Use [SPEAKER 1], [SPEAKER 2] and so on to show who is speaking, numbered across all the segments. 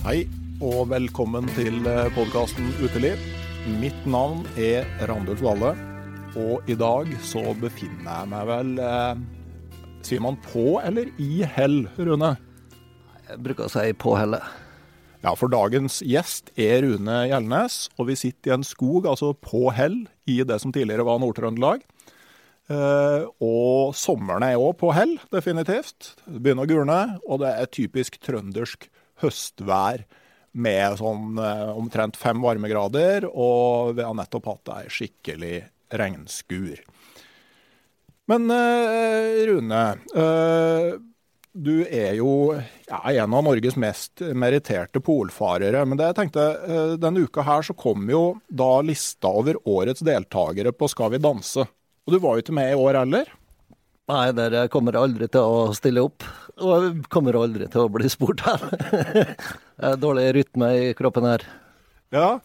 [SPEAKER 1] Hei og velkommen til podkasten Uteliv. Mitt navn er Randulf Valle, og i dag så befinner jeg meg vel eh, Sier man på eller i hell, Rune?
[SPEAKER 2] Jeg bruker å si på hellet.
[SPEAKER 1] Ja, for dagens gjest er Rune Gjelnes, og vi sitter i en skog, altså på hell, i det som tidligere var Nord-Trøndelag. Uh, og sommeren er òg på hell, definitivt. Det begynner å gulne, og det er typisk trøndersk høstvær med sånn eh, omtrent fem varmegrader, og vi har nettopp hatt ei skikkelig regnskur. Men eh, Rune, eh, du er jo ja, en av Norges mest meritterte polfarere. Men det jeg tenkte, denne uka her så kom jo da lista over årets deltakere på Skal vi danse. Og du var jo ikke med i år heller.
[SPEAKER 2] Nei, der kommer aldri til å stille opp. Og jeg kommer aldri til å bli spurt her. Jeg har dårlig rytme i kroppen her.
[SPEAKER 1] Ja,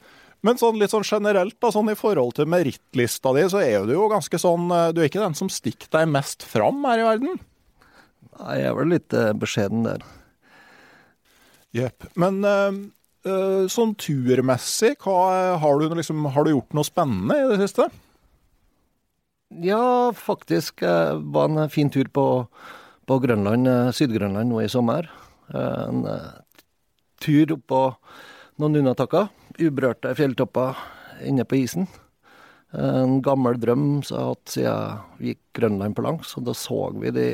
[SPEAKER 1] men sånn litt sånn generelt, da, sånn i forhold til merittlista di, så er du jo ganske sånn eh, Du er ikke den som stikker deg mest fram her i verden?
[SPEAKER 2] Nei, jeg er vel litt eh, beskjeden der.
[SPEAKER 1] Jepp. Men eh, sånn turmessig, hva, har, du liksom, har du gjort noe spennende i det siste?
[SPEAKER 2] Ja, faktisk. Det var en fin tur på, på Grønland, eh, Syd-Grønland nå i sommer. Eh, En eh, tur oppå noen Nunnatakker. Uberørte fjelltopper inne på isen. En gammel drøm som jeg har hatt siden vi gikk Grønland på langs. Og da så vi de,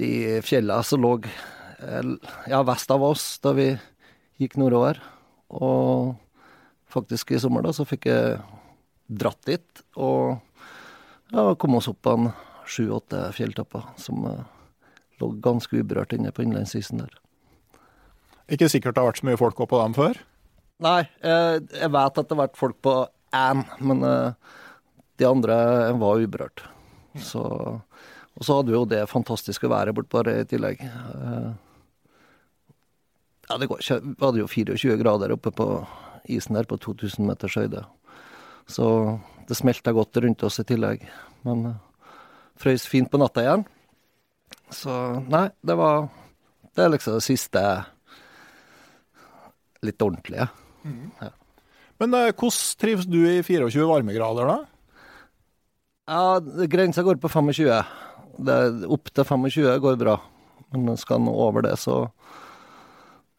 [SPEAKER 2] de fjellene som lå eh, ja, vest av oss da vi gikk nordover. Og faktisk i sommer da så fikk jeg dratt dit og ja, kom oss opp på en sju-åtte fjelltopper som eh, lå ganske uberørt inne på innlandsisen der.
[SPEAKER 1] Ikke sikkert det har vært så mye folk oppå dem før?
[SPEAKER 2] Nei, eh, jeg vet at det har vært folk på én, men eh, de andre var uberørt. Så, og så hadde vi jo det fantastiske været bortpå i tillegg. Ja, det går ikke. Vi hadde jo 24 grader oppe på isen der på 2000 meters høyde. Så det smelta godt rundt oss i tillegg. Men uh, frøys fint på natta igjen. Så nei, det var Det er liksom det siste litt ordentlige. Ja.
[SPEAKER 1] Men uh, hvordan trives du i 24 varmegrader, da?
[SPEAKER 2] Ja, grensa går på 25. Det, opp til 25 går bra. Men skal en over det, så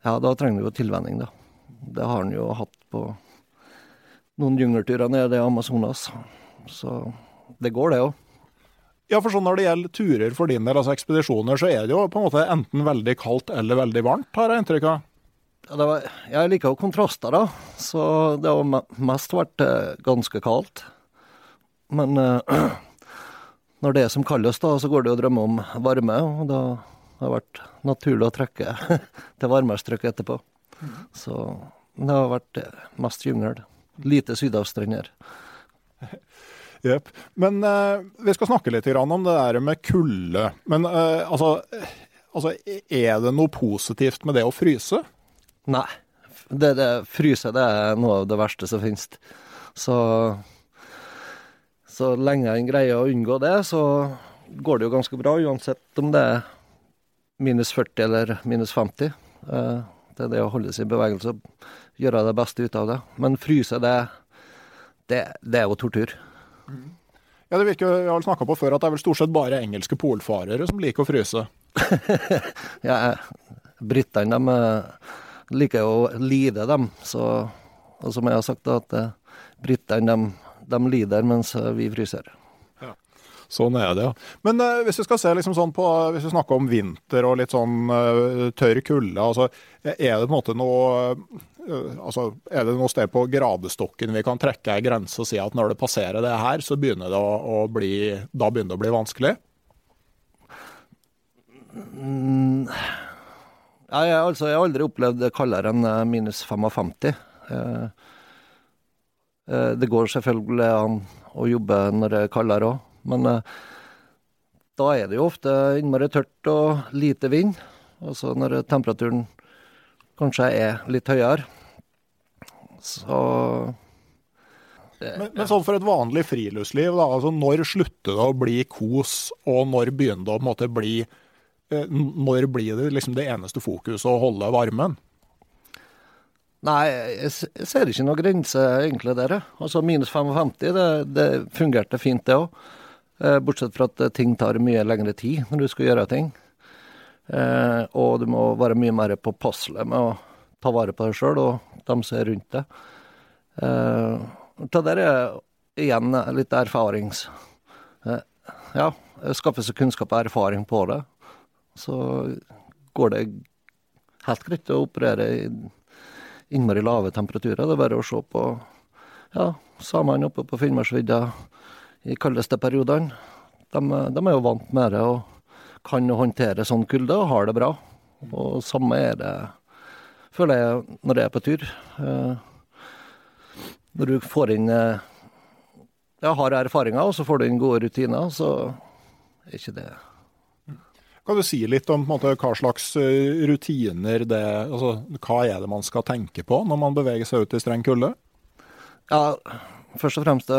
[SPEAKER 2] Ja, da trenger du jo tilvenning, da. Det har en jo hatt på noen jungelturer nede i Amazonas. Så det går, det òg.
[SPEAKER 1] Ja, for sånn Når det gjelder turer for din del, altså ekspedisjoner, så er det jo på en måte enten veldig kaldt eller veldig varmt, har jeg inntrykk av?
[SPEAKER 2] Ja, det var, jeg liker jo kontraster, da. Så det har mest vært eh, ganske kaldt. Men eh, når det er som kaldest, da, så går det jo å drømme om varme. Og da har det vært naturlig å trekke til varmestrøk etterpå. Så det har vært eh, mest jungel. Lite sydhavsstrender.
[SPEAKER 1] Jepp. Men eh, vi skal snakke litt om det der med kulde. Men eh, altså, altså, er det noe positivt med det å fryse?
[SPEAKER 2] Nei. Det, det, fryse det er noe av det verste som finnes. Så så lenge en greier å unngå det, så går det jo ganske bra, uansett om det er minus 40 eller minus 50. Eh, Det er det å holde seg i bevegelse og gjøre det beste ut av det. Men fryse, det, det, det er jo tortur.
[SPEAKER 1] Ja, det virker, Jeg har snakka på før at det er vel stort sett bare engelske polfarere som liker å fryse.
[SPEAKER 2] Ja, Britene de eh, liker å lide, dem. Så, og som jeg har sagt, da, at eh, britene de, de lider mens eh, vi fryser.
[SPEAKER 1] Sånn er det, ja. Men uh, hvis vi skal se liksom sånn på, hvis vi snakker om vinter og litt sånn uh, tørr kulde, altså, er det på en måte noe uh, altså, Er det noe sted på gradestokken vi kan trekke ei grense og si at når det passerer det her, så begynner det å, å bli Da begynner det å bli vanskelig?
[SPEAKER 2] Ja, jeg, altså, jeg har aldri opplevd det kaldere enn eh, minus 55. Eh, eh, det går selvfølgelig an å jobbe når det er kaldere òg, men eh, da er det jo ofte innmari tørt og lite vind. Altså når temperaturen kanskje er litt høyere. Så
[SPEAKER 1] Men, men sånn for et vanlig friluftsliv, da, altså når slutter det å bli kos, og når begynner det å måte bli eh, Når blir det liksom det eneste fokuset å holde varmen?
[SPEAKER 2] Nei, jeg, jeg ser ikke noen grense egentlig der. Altså minus 55, det, det fungerte fint det òg. Bortsett fra at ting tar mye lengre tid når du skal gjøre ting. Eh, og du må være mye mer påpasselig med å ta vare på deg sjøl og dem som er rundt deg. Eh, det der er igjen litt erfarings... Eh, ja, skaffe seg kunnskap og erfaring på det. Så går det helt greit å operere i innmari lave temperaturer. Det er bare å se på ja, samene oppe på Finnmarksvidda i kaldeste periodene. De, de er jo vant med det og kan håndtere sånn kulde og har det bra. Og samme er det, føler jeg, når jeg er på tur. Eh, Når du får inn eh, ja, har erfaringer, og så får du inn gode rutiner, så er ikke det
[SPEAKER 1] Kan du si litt om måte, hva slags eh, rutiner det altså, Hva er det man skal tenke på når man beveger seg ut i streng kulde?
[SPEAKER 2] Ja, først og fremst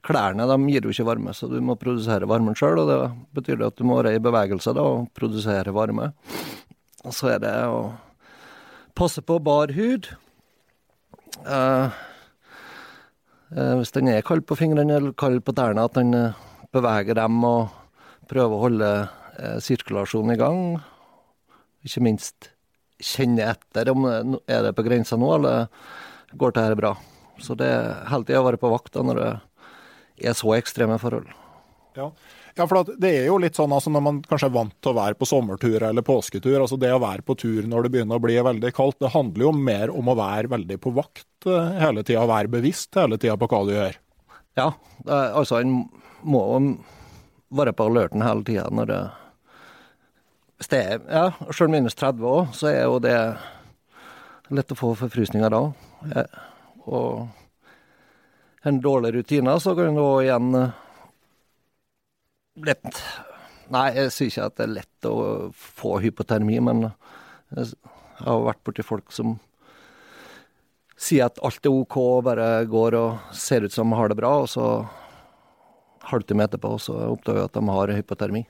[SPEAKER 2] Klærne de gir jo ikke varme, så du må produsere varmen sjøl. Og det betyr at du må være i bevegelse da, og produsere varme. Og så er det å passe på bar hud. Eh, eh, hvis den er kald på fingrene eller kald på tærne, at den eh, beveger dem og prøver å holde eh, sirkulasjonen i gang. Ikke minst kjenne etter om det er det på grensa nå, eller går det her bra. Så det er hele tida å være på vakt når det er så ekstreme forhold.
[SPEAKER 1] Ja, ja for det er jo litt sånn altså når man kanskje er vant til å være på sommertur eller påsketur, altså det å være på tur når det begynner å bli veldig kaldt, det handler jo mer om å være veldig på vakt eh, hele tida, være bevisst hele tida på hva du gjør.
[SPEAKER 2] Ja, er, altså en må være på alerten hele tida når det Hvis det er ja, sjøl minus 30 òg, så er jo det lett å få forfrysninger da. Eh, Og en dårlig rutine, så kan du igjen eh, lett Nei, jeg sier ikke at det er lett å få hypotermi, men jeg har vært borti folk som sier at alt er OK, bare går og ser ut som de har det bra, og så halvtime etterpå så oppdager jeg at de har hypotermi.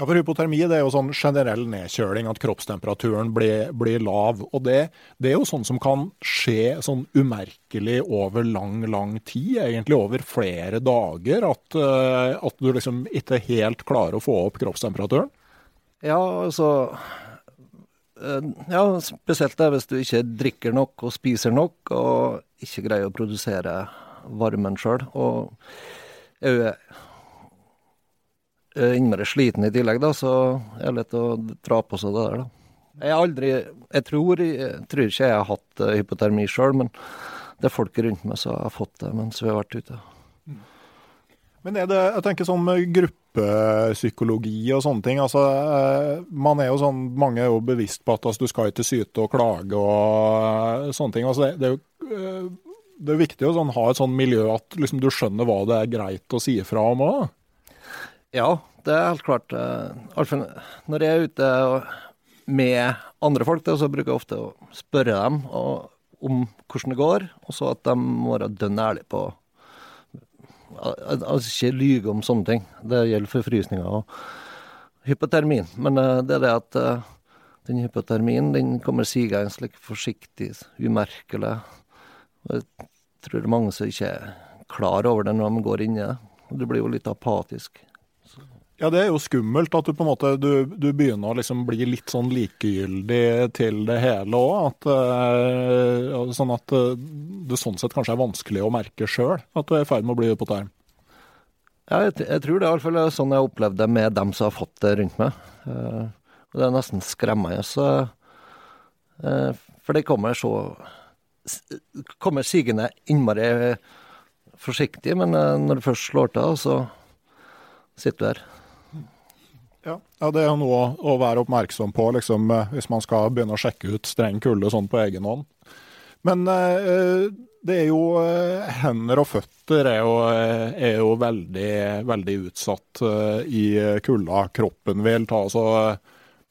[SPEAKER 1] Ja, for Hypotermi det er jo sånn generell nedkjøling, at kroppstemperaturen blir, blir lav. og det, det er jo sånn som kan skje sånn umerkelig over lang, lang tid, egentlig over flere dager. At, eh, at du liksom ikke helt klarer å få opp kroppstemperaturen.
[SPEAKER 2] Ja, altså Eh, Ja, spesielt det hvis du ikke drikker nok og spiser nok, og ikke greier å produsere varmen sjøl. Og jeg innmari sliten i tillegg, da, så er det lett å dra på seg det der, da. Jeg har aldri Jeg tror, jeg tror ikke jeg har hatt eh, hypotermi sjøl, men det er folk rundt meg som har fått det mens vi har vært ute.
[SPEAKER 1] Men er det, jeg tenker sånn gruppepsykologi og sånne ting. altså eh, man er jo sånn, Mange er jo bevisst på at altså, du skal ikke syte og klage og eh, sånne ting. altså Det, det er jo eh, det er viktig å sånn, ha et sånn miljø at liksom, du skjønner hva det er greit å si fra om òg.
[SPEAKER 2] Ja, det er helt klart. eh, Alfen, når jeg er ute med andre folk, så bruker jeg ofte å spørre dem om hvordan det går, og så at de må være dønn ærlige på al- al- Altså ikke lyge om sånne ting. Det gjelder forfrysninger og hypotermin. Men eh, det er det at eh, den hypotermien den kommer sigende slik forsiktig, umerkelig. Og jeg tror det er mange som ikke er klar over det når de går inn i det. Du blir jo litt apatisk.
[SPEAKER 1] Ja, det er jo skummelt at du på en måte du, du begynner å liksom bli litt sånn likegyldig til det hele òg. Eh, sånn at eh, det sånn sett kanskje er vanskelig å merke sjøl at du er i ferd med å bli hypoterm.
[SPEAKER 2] Ja, jeg, jeg tror det er i hvert fall sånn jeg opplevde det med dem som har fått det rundt meg. Uh, det er nesten skremmende. Så, uh, for det kommer så kommer sigende innmari forsiktig, men uh, når det først slår til, så sitter du her.
[SPEAKER 1] Ja, det er noe å være oppmerksom på liksom, eh, hvis man skal begynne å sjekke ut streng kulde sånn på egen hånd. Men eh, det er jo eh, Hender og føtter er jo, er jo veldig, veldig utsatt i kulda. Kroppen vil ta altså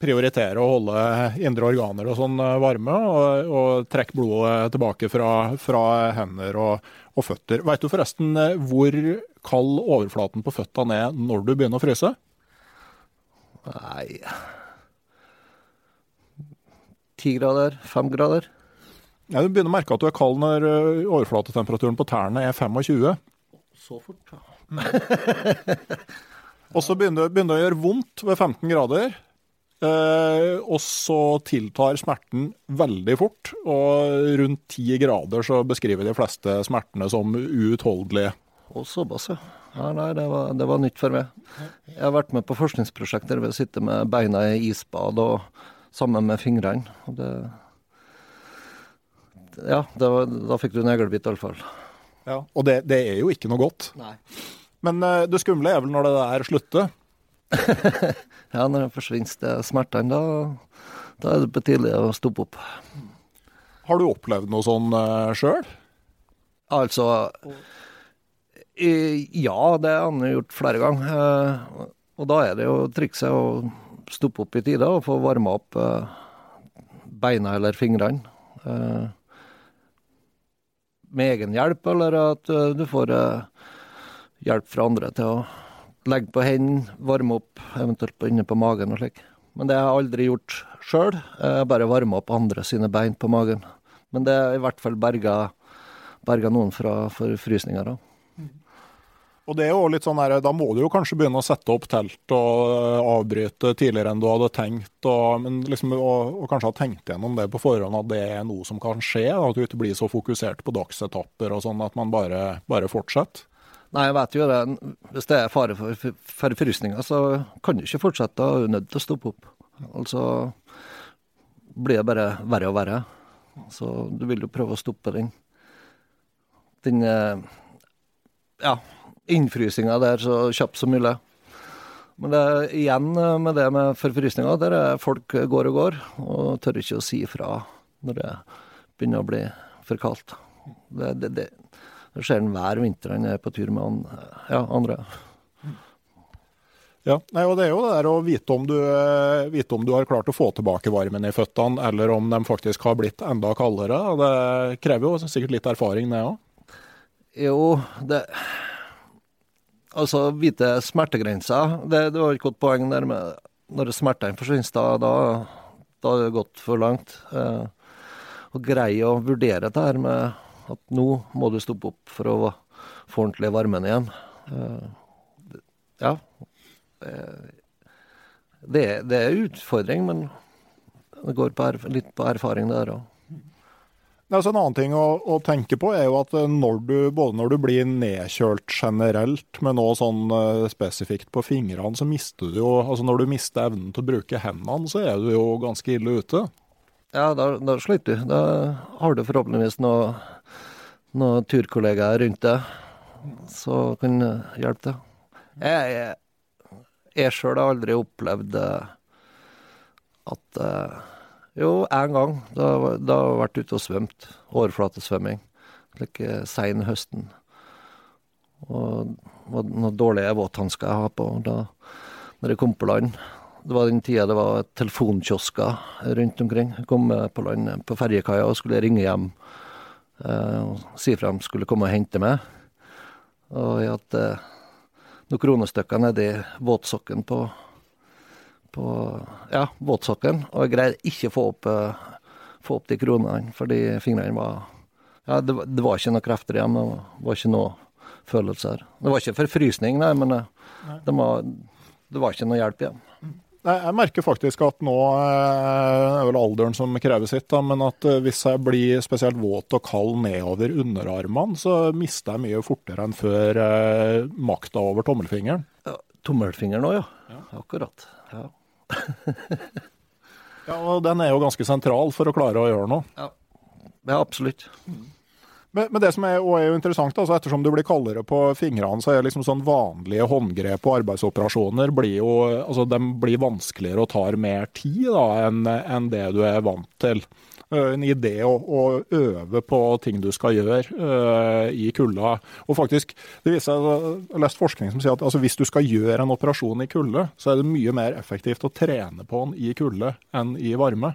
[SPEAKER 1] prioritere å holde indre organer og sånn varme, og, og trekke blodet tilbake fra, fra hender og, og føtter. Vet du forresten hvor kald overflaten på føttene er når du begynner å fryse?
[SPEAKER 2] Nei Ti grader? Fem grader?
[SPEAKER 1] Ja, Du begynner å merke at du er kald når overflatetemperaturen på tærne er 25.
[SPEAKER 2] Så fort, ja.
[SPEAKER 1] Og så begynner det begynner det å gjøre vondt ved 15 grader. Eh, og så tiltar smerten veldig fort, og rundt 10 grader så beskriver de fleste smertene som uutholdelige.
[SPEAKER 2] Og såpass, ja. Ja nei, det var, det var nytt for meg. Jeg har vært med på forskningsprosjekter ved å sitte med beina i isbad og sammen med fingrene. Og det Ja, det var, da fikk du en eglebit iallfall.
[SPEAKER 1] Ja. Og det, det er jo ikke noe godt.
[SPEAKER 2] Nei.
[SPEAKER 1] Men uh, det skumle er vel når det der slutter.
[SPEAKER 2] Ja, når det forsvinner smertene, da, da er det på tide å stoppe opp.
[SPEAKER 1] Har du opplevd noe sånn uh, sjøl?
[SPEAKER 2] Altså Ja, det har han gjort flere ganger. eh, Og da er det jo trikset å stoppe opp i tide og få varma opp eh, beina eller fingrene. eh, Med egen hjelp, eller at eh, du får eh, hjelp fra andre til å legge på hendene, varme opp, eventuelt på inne på magen og slik. Men det har jeg aldri gjort sjøl. Bare varma opp andre sine bein på magen. Men det er i hvert fall berga berga noen fra forfrysninger. da.
[SPEAKER 1] Og det er jo litt sånn her, Da må du jo kanskje begynne å sette opp telt og avbryte tidligere enn du hadde tenkt. Og, men liksom, og, og kanskje ha tenkt gjennom det på forhånd, at det er noe som kan skje. At du ikke blir så fokusert på dagsetapper og sånn, at man bare, bare fortsetter.
[SPEAKER 2] Nei, jeg vet jo det. Hvis det er fare for for forfrysninger, så kan du ikke fortsette. Da er du nødt til å stoppe opp. Altså blir det bare verre og verre. Så du vil jo prøve å stoppe den den eh, ja, innfrysinga der så kjapt som mulig. Men det er igjen eh, med det med forfrysninger, der er folk går og går, og tør ikke å si ifra når det begynner å bli for kaldt. Det, det, det, det skjer en hver vinter han er på tur med an, ja, andre.
[SPEAKER 1] Ja, nei, og Det er jo det der å vite om, du, vite om du har klart å få tilbake varmen i føttene, eller om de faktisk har blitt enda kaldere. Det krever jo sikkert litt erfaring, det òg.
[SPEAKER 2] Jo, det Altså, vite smertegrensa, det, det var et godt poeng der med Når smertene forsvinner, da, da, da er det gått for langt. Eh, å greie å vurdere dette her med at nå må du stoppe opp for å få ordentlig varmen igjen. Eh, ja. Eh, det, det er en utfordring, men det går på litt på erfaring der òg.
[SPEAKER 1] Altså en annen ting å, å, tenke på er jo at når du, både når du blir nedkjølt generelt, men òg sånn uh, spesifikt på fingrene, så mister du jo altså Når du mister evnen til å bruke hendene, så er du jo ganske ille ute.
[SPEAKER 2] Ja, da, da sliter du. Da har du forhåpentligvis noen noe turkollegaer rundt deg som kan hjelpe deg. Jeg, jeg, jeg sjøl har aldri opplevd at uh, jo, én gang. Da, da har jeg vært ute og svømt. Overflatesvømming. Like eh, sein høsten. Og noen dårlige våthansker jeg har på da når jeg kom på land. Det var den tida det var telefonkiosker rundt omkring. Jeg kom på land på ferjekaia og skulle ringe hjem eh, og si fra de skulle komme og hente meg. Og jeg hadde noen kronestykker nedi våtsokken på på ja, våtsokkelen. og jeg greide ikke å få opp, uh, få opp de kronene, fordi fingrene var Ja, det, det, var ikke noe krefter igjen, det var ikke noe følelser. Det var ikke forfrysning, nei, men uh, det, var, det var ikke noe hjelp igjen.
[SPEAKER 1] Jeg merker faktisk at nå eh, er vel alderen som krever sitt, da, men at hvis jeg blir spesielt våt og kald nedover underarmene, så mister jeg mye fortere enn før eh, makta over tommelfingeren.
[SPEAKER 2] Ja, tommelfingeren òg, ja. ja. Akkurat. Ja.
[SPEAKER 1] ja, og den er jo ganske sentral for å klare å gjøre noe.
[SPEAKER 2] Ja, ja absolutt.
[SPEAKER 1] Men, men, det som er, er jo interessant, altså ettersom du blir kaldere på fingrene, så er liksom sånn vanlige håndgrep og arbeidsoperasjoner blir jo, altså de blir vanskeligere og tar mer tid da, enn en det du er vant til. Eh, en idé å, å, øve på ting du skal gjøre uh, i kulda. Og faktisk, det viser Jeg har lest forskning som sier at altså, hvis du skal gjøre en operasjon i kulde, så er det mye mer effektivt å trene på den i kulde enn i varme.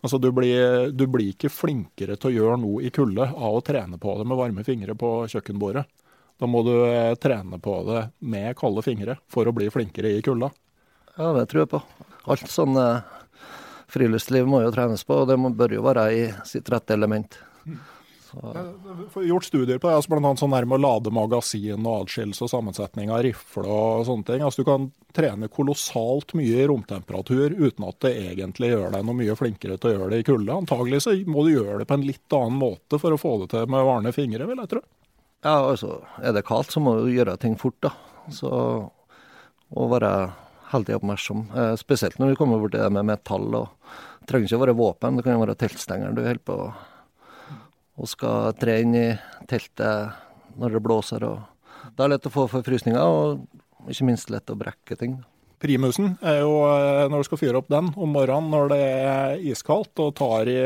[SPEAKER 1] Altså, du blir, du blir ikke flinkere til å gjøre noe i kulde av å trene på det med varme fingre på kjøkkenbordet. Da må du eh, trene på det med kalde fingre for å bli flinkere i kulda.
[SPEAKER 2] Ja, det tror jeg på. Alt sånn friluftsliv må jo trenes på, og det må, bør jo være i sitt rette element.
[SPEAKER 1] Så. gjort studier på det, altså bl.a. sånn med å lade magasin og adskillelse og sammensetning av rifle og sånne ting. Altså Du kan trene kolossalt mye i romtemperatur uten at det egentlig gjør deg noe mye flinkere til å gjøre det i kulde. Antagelig så må du gjøre det på en litt annen måte for å få det til med varne fingre, vil jeg tro.
[SPEAKER 2] Ja, altså er det kaldt så må du gjøre ting fort, da. Så å være hele tida oppmerksom. Eh, spesielt når du kommer borti det med metall. og Det trenger ikke å være våpen, det kan jo være teltstenger du holder på og skal tre inn i teltet når det blåser. og Det er lett å få forfrysninger, og ikke minst lett å brekke ting.
[SPEAKER 1] Primusen er jo eh, når du skal fyre opp den om morgenen når det er iskaldt og tar i,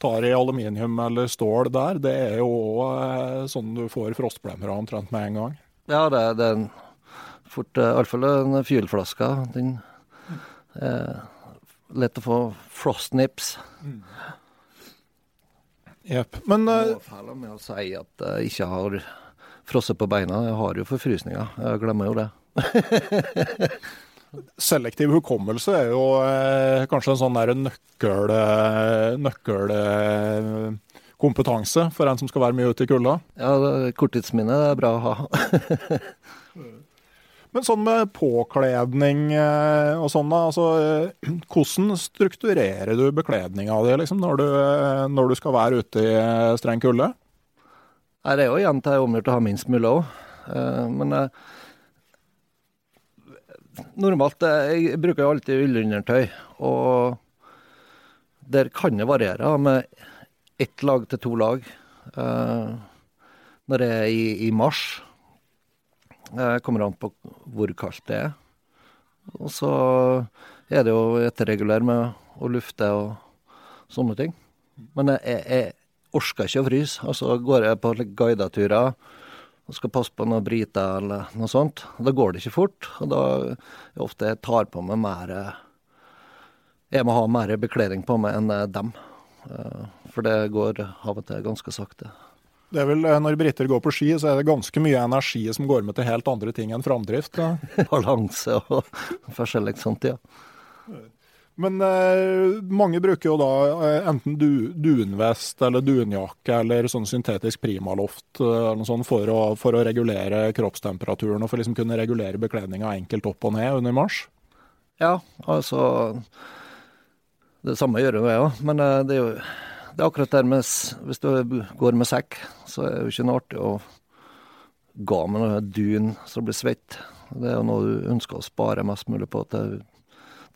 [SPEAKER 1] tar i aluminium eller stål der, det er jo òg eh, sånn du får frostblemmer omtrent med en gang.
[SPEAKER 2] Ja, det, det er en fort uh, Iallfall en fylflaske. Den er lett å få frostnips. Mm.
[SPEAKER 1] Jepp. Men uh,
[SPEAKER 2] Fæl med å si at jeg ikke har frosset på beina. Jeg har jo forfrysninger. Jeg glemmer jo det.
[SPEAKER 1] Selektiv hukommelse er jo eh, kanskje en sånn nøkkel, nøkkelkompetanse for en som skal være mye ute i kulda?
[SPEAKER 2] Ja, korttidsminne er bra å ha.
[SPEAKER 1] Men sånn med påkledning eh, og sånn, altså, eh, hvordan strukturerer du bekledninga di liksom, når, du, eh, når du skal være ute i streng kulde?
[SPEAKER 2] Det er jo igjen til omgjort å ha minst mulig òg. Men normalt Jeg bruker jo alltid ullundertøy, og der kan det variere med ett lag til to lag. Når det er i, mars kommer an på hvor kaldt det er. Og så er det jo etterregulere med å lufte og sånne ting. Men jeg, jeg orker ikke å fryse. Altså går jeg på guideturer og skal passe på noen briter eller noe sånt, da går det ikke fort. Og da er ofte jeg tar på meg mer Jeg må ha mer bekledning på meg enn dem. Eh, for det går av og til ganske sakte.
[SPEAKER 1] Det er vel, eh, Når briter går på ski, så er det ganske mye energi som går med til helt andre ting enn framdrift.
[SPEAKER 2] Balanse og forskjellig sånt, ja.
[SPEAKER 1] Men eh, mange bruker jo da eh, enten du, dunvest eller dunjakke eller sånn syntetisk primaloft eh, sånt for, å, for å regulere kroppstemperaturen og for liksom kunne regulere bekledninga enkelt opp og ned under mars.
[SPEAKER 2] Ja, altså Det samme gjør jo jeg òg, men eh, det er jo det er akkurat der med Hvis du går med sekk, så er det jo ikke noe artig å gå med noe dun som blir svett. Det er jo noe du ønsker å spare mest mulig på til du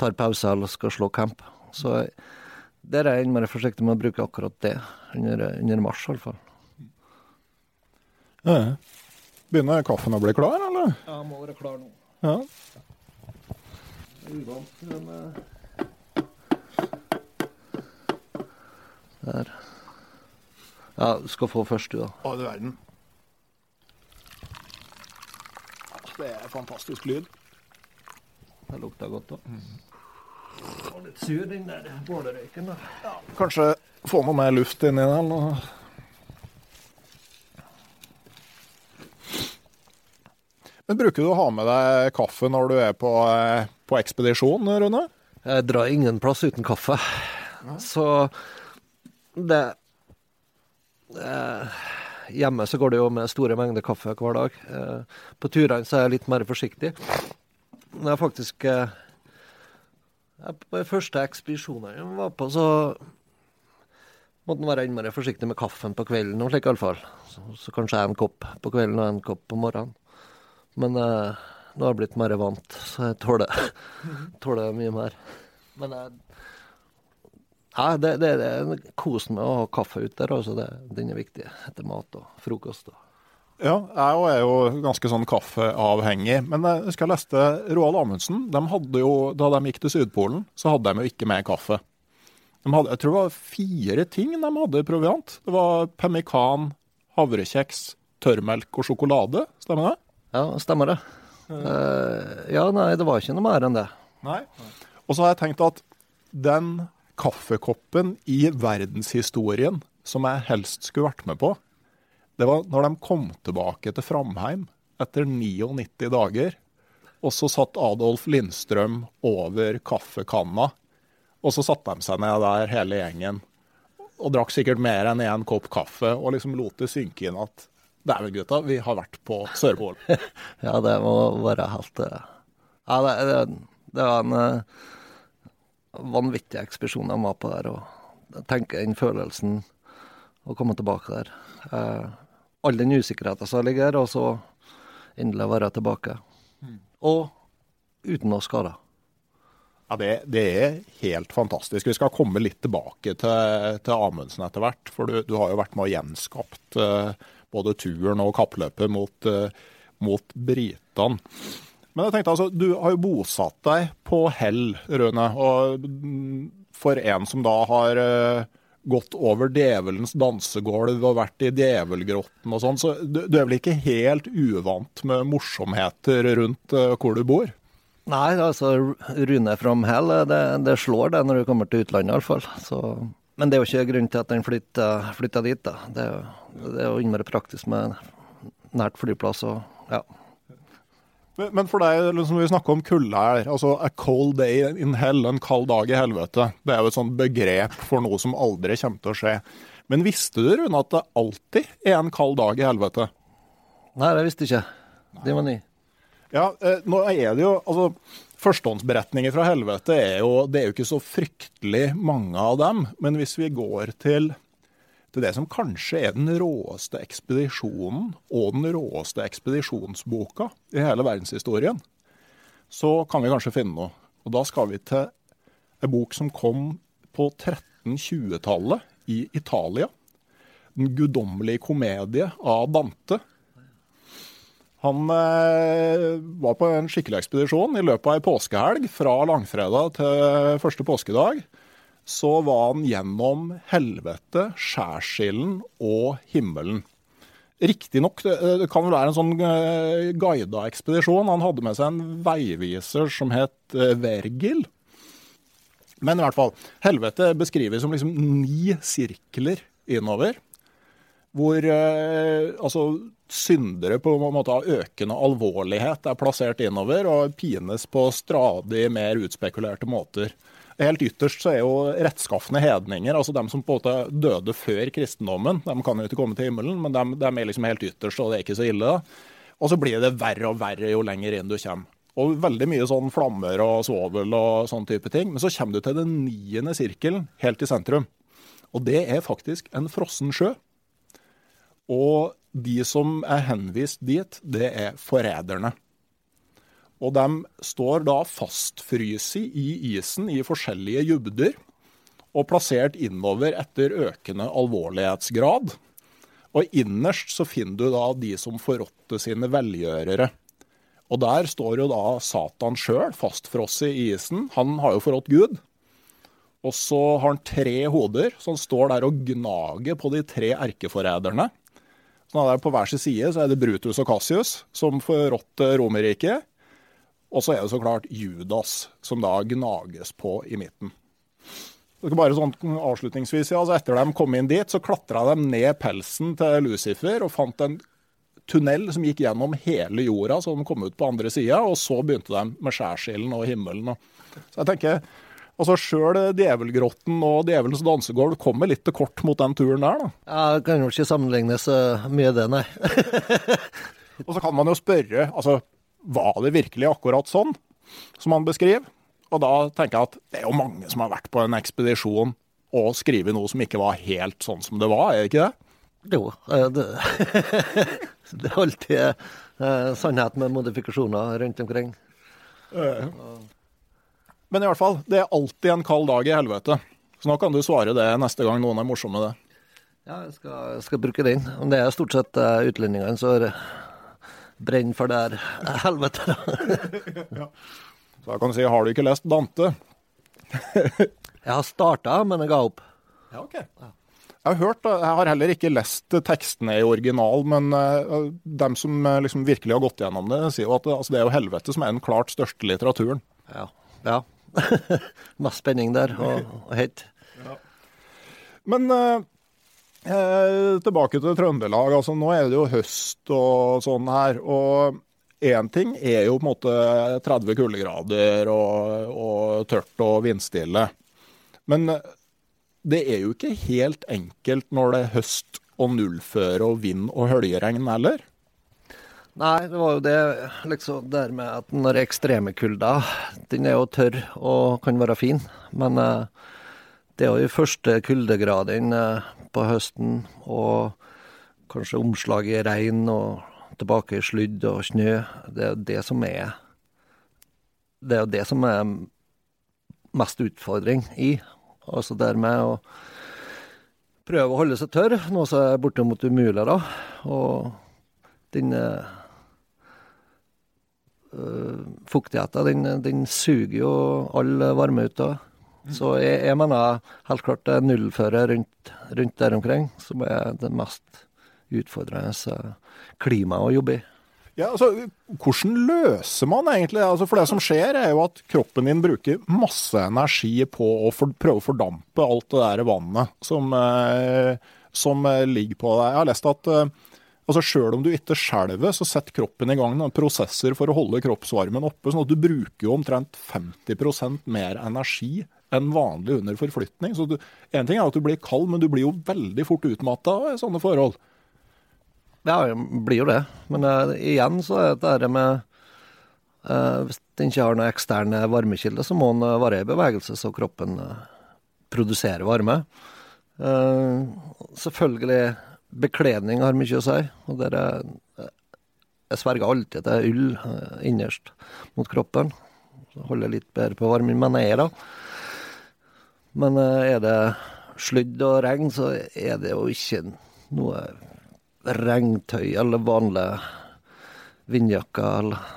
[SPEAKER 2] tar pause eller skal slå camp. Så der er jeg innmari forsiktig med å bruke akkurat det, under, under mars i hvert fall.
[SPEAKER 1] Ja. Begynner kaffen å bli klar, eller?
[SPEAKER 2] Ja, må være klar nå.
[SPEAKER 1] Ja.
[SPEAKER 2] Det er Uvant, men Der. Ja, du skal få først, du, da.
[SPEAKER 1] Å, du verden. Det er fantastisk lyd.
[SPEAKER 2] Det lukter godt òg. Og litt sur, den der bålerøyken. da.
[SPEAKER 1] Kanskje få noe mer luft inni den. Men Bruker du å ha med deg kaffe når du er på, eh, på ekspedisjon, Rune?
[SPEAKER 2] Jeg drar ingen plass uten kaffe. Så det eh, Hjemme så går det jo med store mengder kaffe hver dag. Eh, på turene så er jeg litt mer forsiktig. Men jeg faktisk eh, På de første ekspedisjonene jeg var på, så måtte en være innmari forsiktig med kaffen på kvelden og slik iallfall. Så, så kanskje en kopp på kvelden og en kopp på morgenen. Men eh, nå har jeg blitt mer vant, så jeg tåler, tåler mye mer. Men jeg, ja, det, det, det er kosen med å ha kaffe ute der. Altså det, den er viktig etter mat og frokost. Og.
[SPEAKER 1] Ja, jeg er jo ganske sånn kaffeavhengig. Men jeg husker jeg leste Roald Amundsen. De hadde jo, da de gikk til Sydpolen, så hadde de jo ikke med kaffe. De hadde, jeg tror det var fire ting de hadde i proviant. Det var pemmikan, havrekjeks, tørrmelk og sjokolade. Stemmer det?
[SPEAKER 2] Ja, stemmer det. Uh, ja, nei, det var ikke noe mer enn det.
[SPEAKER 1] Nei. Og så har jeg tenkt at den kaffekoppen i verdenshistorien som jeg helst skulle vært med på, det var når de kom tilbake til Framheim etter 99 dager. Og så satt Adolf Lindstrøm over kaffekanna, og så satte de seg ned der hele gjengen. Og drakk sikkert mer enn én kopp kaffe, og liksom lot det synke inn at Dæven, gutta, vi har vært på Sørpolen.
[SPEAKER 2] Ja, det må være helt eh, Ja, det, det, det var en vanvittig ekspedisjon jeg var på der. Og tenke den følelsen å komme tilbake der. Eh, all den usikkerheten som ligger der, og så endelig være tilbake. Og uten noe skader.
[SPEAKER 1] Ja, det, det er helt fantastisk. Vi skal komme litt tilbake til, til Amundsen etter hvert. For du, du har jo vært med og gjenskapt uh, både turen og kappløpet mot, uh, mot britene. Men jeg tenkte altså, du har jo bosatt deg på Hell, Rune. Og for en som da har eh, gått over djevelens dansegulv og vært i djevelgrotten og sånn, så du, er vel ikke helt uvant med morsomheter rundt eh, hvor du bor?
[SPEAKER 2] Nei, altså Rune from hell, det, det slår det når du kommer til utlandet iallfall. Men det er jo ikke grunnen til at den flytta, dit. da. Det er, jo- det jo innmari praktisk med nært flyplass og ja.
[SPEAKER 1] Men, men for deg, liksom vi snakker om kulde her, altså a cold day in hell, en kald dag i helvete, det er jo et sånt begrep for noe som aldri kommer til å skje. Men visste du, Rune, at det alltid er en kald dag i helvete?
[SPEAKER 2] Nei, det visste jeg ikke. Det var ny.
[SPEAKER 1] Ja, eh, nå er det jo, altså, Førstehåndsberetninger fra helvete er jo, det er jo ikke så fryktelig mange av dem. Men hvis vi går til, til det som kanskje er den råeste ekspedisjonen, og den råeste ekspedisjonsboka i hele verdenshistorien, så kan vi kanskje finne noe. Og da skal vi til en bok som kom på 1320-tallet i Italia. Den guddommelige komedie av Dante. Han eh, var på en skikkelig ekspedisjon i løpet av ei påskehelg. Fra langfredag til første påskedag. Så var han gjennom helvete, skjærsilden og himmelen. Riktignok, det, det kan vel være en sånn eh, guida ekspedisjon. Han hadde med seg en veiviser som het eh, Vergil. Men i hvert fall, helvete beskrives som liksom ni sirkler innover hvor eh, altså, syndere på en måte av økende alvorlighet er plassert innover og pines på stradig mer utspekulerte måter. Helt ytterst så er jo rettskafne hedninger, altså dem som på en måte døde før kristendommen. De kan jo ikke komme til himmelen, men de, de er liksom helt ytterst, og det er ikke så ille. da. Og så blir det verre og verre jo lenger inn du kommer. Og veldig mye sånn flammer og svovel og sånn type ting. Men så kommer du til den niende sirkelen helt i sentrum. Og det er faktisk en frossen sjø. Og de som er henvist dit, det er forræderne. Og de står da fastfryst i isen i forskjellige dybder, og plassert innover etter økende alvorlighetsgrad. Og innerst så finner du da de som forrådte sine velgjørere. Og der står jo da Satan sjøl fastfrosset i isen. Han har jo forrådt Gud. Og så har han tre hoder, han står der og gnager på de tre erkeforræderne. Sånn der på hver sin side så er det Brutus og Cassius som forrådte Romerriket. Og så er det så klart Judas, som da gnages på i midten. Bare sånn avslutningsvis, ja, altså Etter de kom inn dit, så klatra de ned pelsen til Lucifer og fant en tunnel som gikk gjennom hele jorda, så de kom ut på andre sida. Og så begynte de med skjærsilden og himmelen. Så jeg tenker, altså Sjøl Djevelgrotten og Djevelens dansegulv kommer litt til kort mot den turen der. da.
[SPEAKER 2] Ja, Det kan jo ikke sammenlignes mye, med det, nei.
[SPEAKER 1] og så kan man jo spørre, altså var det virkelig akkurat sånn som han beskriver? Og da tenker jeg at det er jo mange som har vært på en ekspedisjon og skrevet noe som ikke var helt sånn som det var, er det ikke det?
[SPEAKER 2] Jo, det, det er alltid eh, sannhet med modifikasjoner rundt omkring.
[SPEAKER 1] Men i hvert fall, det er alltid en kald dag i helvete. Så nå kan du svare det neste gang noen er morsomme med det.
[SPEAKER 2] Ja, jeg skal, skal bruke den. Det er stort sett uh, utlendingene som brenner for det her helvete.
[SPEAKER 1] ja. Så jeg kan si, har du ikke lest Dante?
[SPEAKER 2] jeg har starta, men jeg ga opp.
[SPEAKER 1] Ja, ok. Jeg har hørt, jeg har heller ikke lest tekstene i original, men uh, dem som uh, liksom virkelig har gått gjennom det, sier jo at altså, det er jo helvete som er den klart største litteraturen.
[SPEAKER 2] Ja. ja. Mest spenning der, og, og hett. Ja.
[SPEAKER 1] Men uh, tilbake til Trøndelag. altså Nå er det jo høst og sånn her. og Én ting er jo på en måte 30 kuldegrader og, og tørt og vindstille. Men det er jo ikke helt enkelt når det er høst og nullføre og vind og høljeregn heller.
[SPEAKER 2] Nei, det var jo det liksom der med at når ekstreme kulda Den er jo tørr og kan være fin, men uh, det er jo de første kuldegradene uh, på høsten og kanskje omslag i regn og tilbake i sludd og snø. Det er det som er Det er det som er mest utfordring i. Altså dermed å prøve å holde seg tørr, noe som er bortimot umulig, da. Og den øh, fuktigheten, den, den, suger jo all varme ut av. Så jeg, jeg, mener helt klart det er nullføre rundt, rundt der omkring som er det mest utfordrende klimaet å jobbe i.
[SPEAKER 1] Ja, altså, Hvordan løser man egentlig? Altså, for det som skjer, er jo at kroppen din bruker masse energi på å for, prøve å fordampe alt det der vannet som, eh, som eh, ligger på deg. Jeg har lest at eh, altså, selv om du ikke skjelver, så setter kroppen i gang noen prosesser for å holde kroppsvarmen oppe. sånn at du bruker jo omtrent 50% mer energi enn vanlig under forflytning. Så du, En ting er at du blir kald, men du blir jo veldig fort utmatta i sånne forhold.
[SPEAKER 2] Ja, det blir jo det. Men uh, igjen så er det dette med uh, Hvis du ikke har noen eksterne varmekilde, så må en uh, være i bevegelse så kroppen produserer varme. selvfølgelig bekledning har mye å si. og der er, Jeg sverger alltid til ull innerst mot kroppen. Så holder litt bedre på varmen, men jeg er da. Men er det sludd og regn, så er det jo ikke noe regntøy eller vanlig vindjakke eller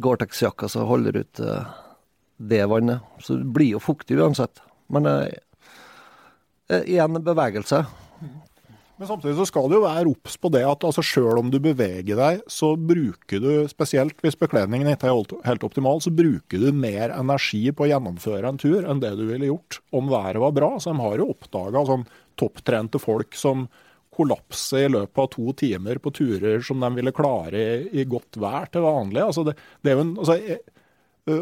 [SPEAKER 2] Gore-Tex-jakke som holder ut uh, det vannet. Så det blir jo fuktig uansett. Men uh, igjen bevegelse.
[SPEAKER 1] Men samtidig så skal du jo være obs på det at altså sjøl om du beveger deg, så bruker du, spesielt hvis bekledningen ikke er helt optimal, så bruker du mer energi på å gjennomføre en tur enn det du ville gjort om været var bra. Så de har jo oppdaga sånn topptrente folk som kollapser i løpet av to timer på turer som de ville klare i, godt vær til vanlig. Altså det, det en, altså, jeg,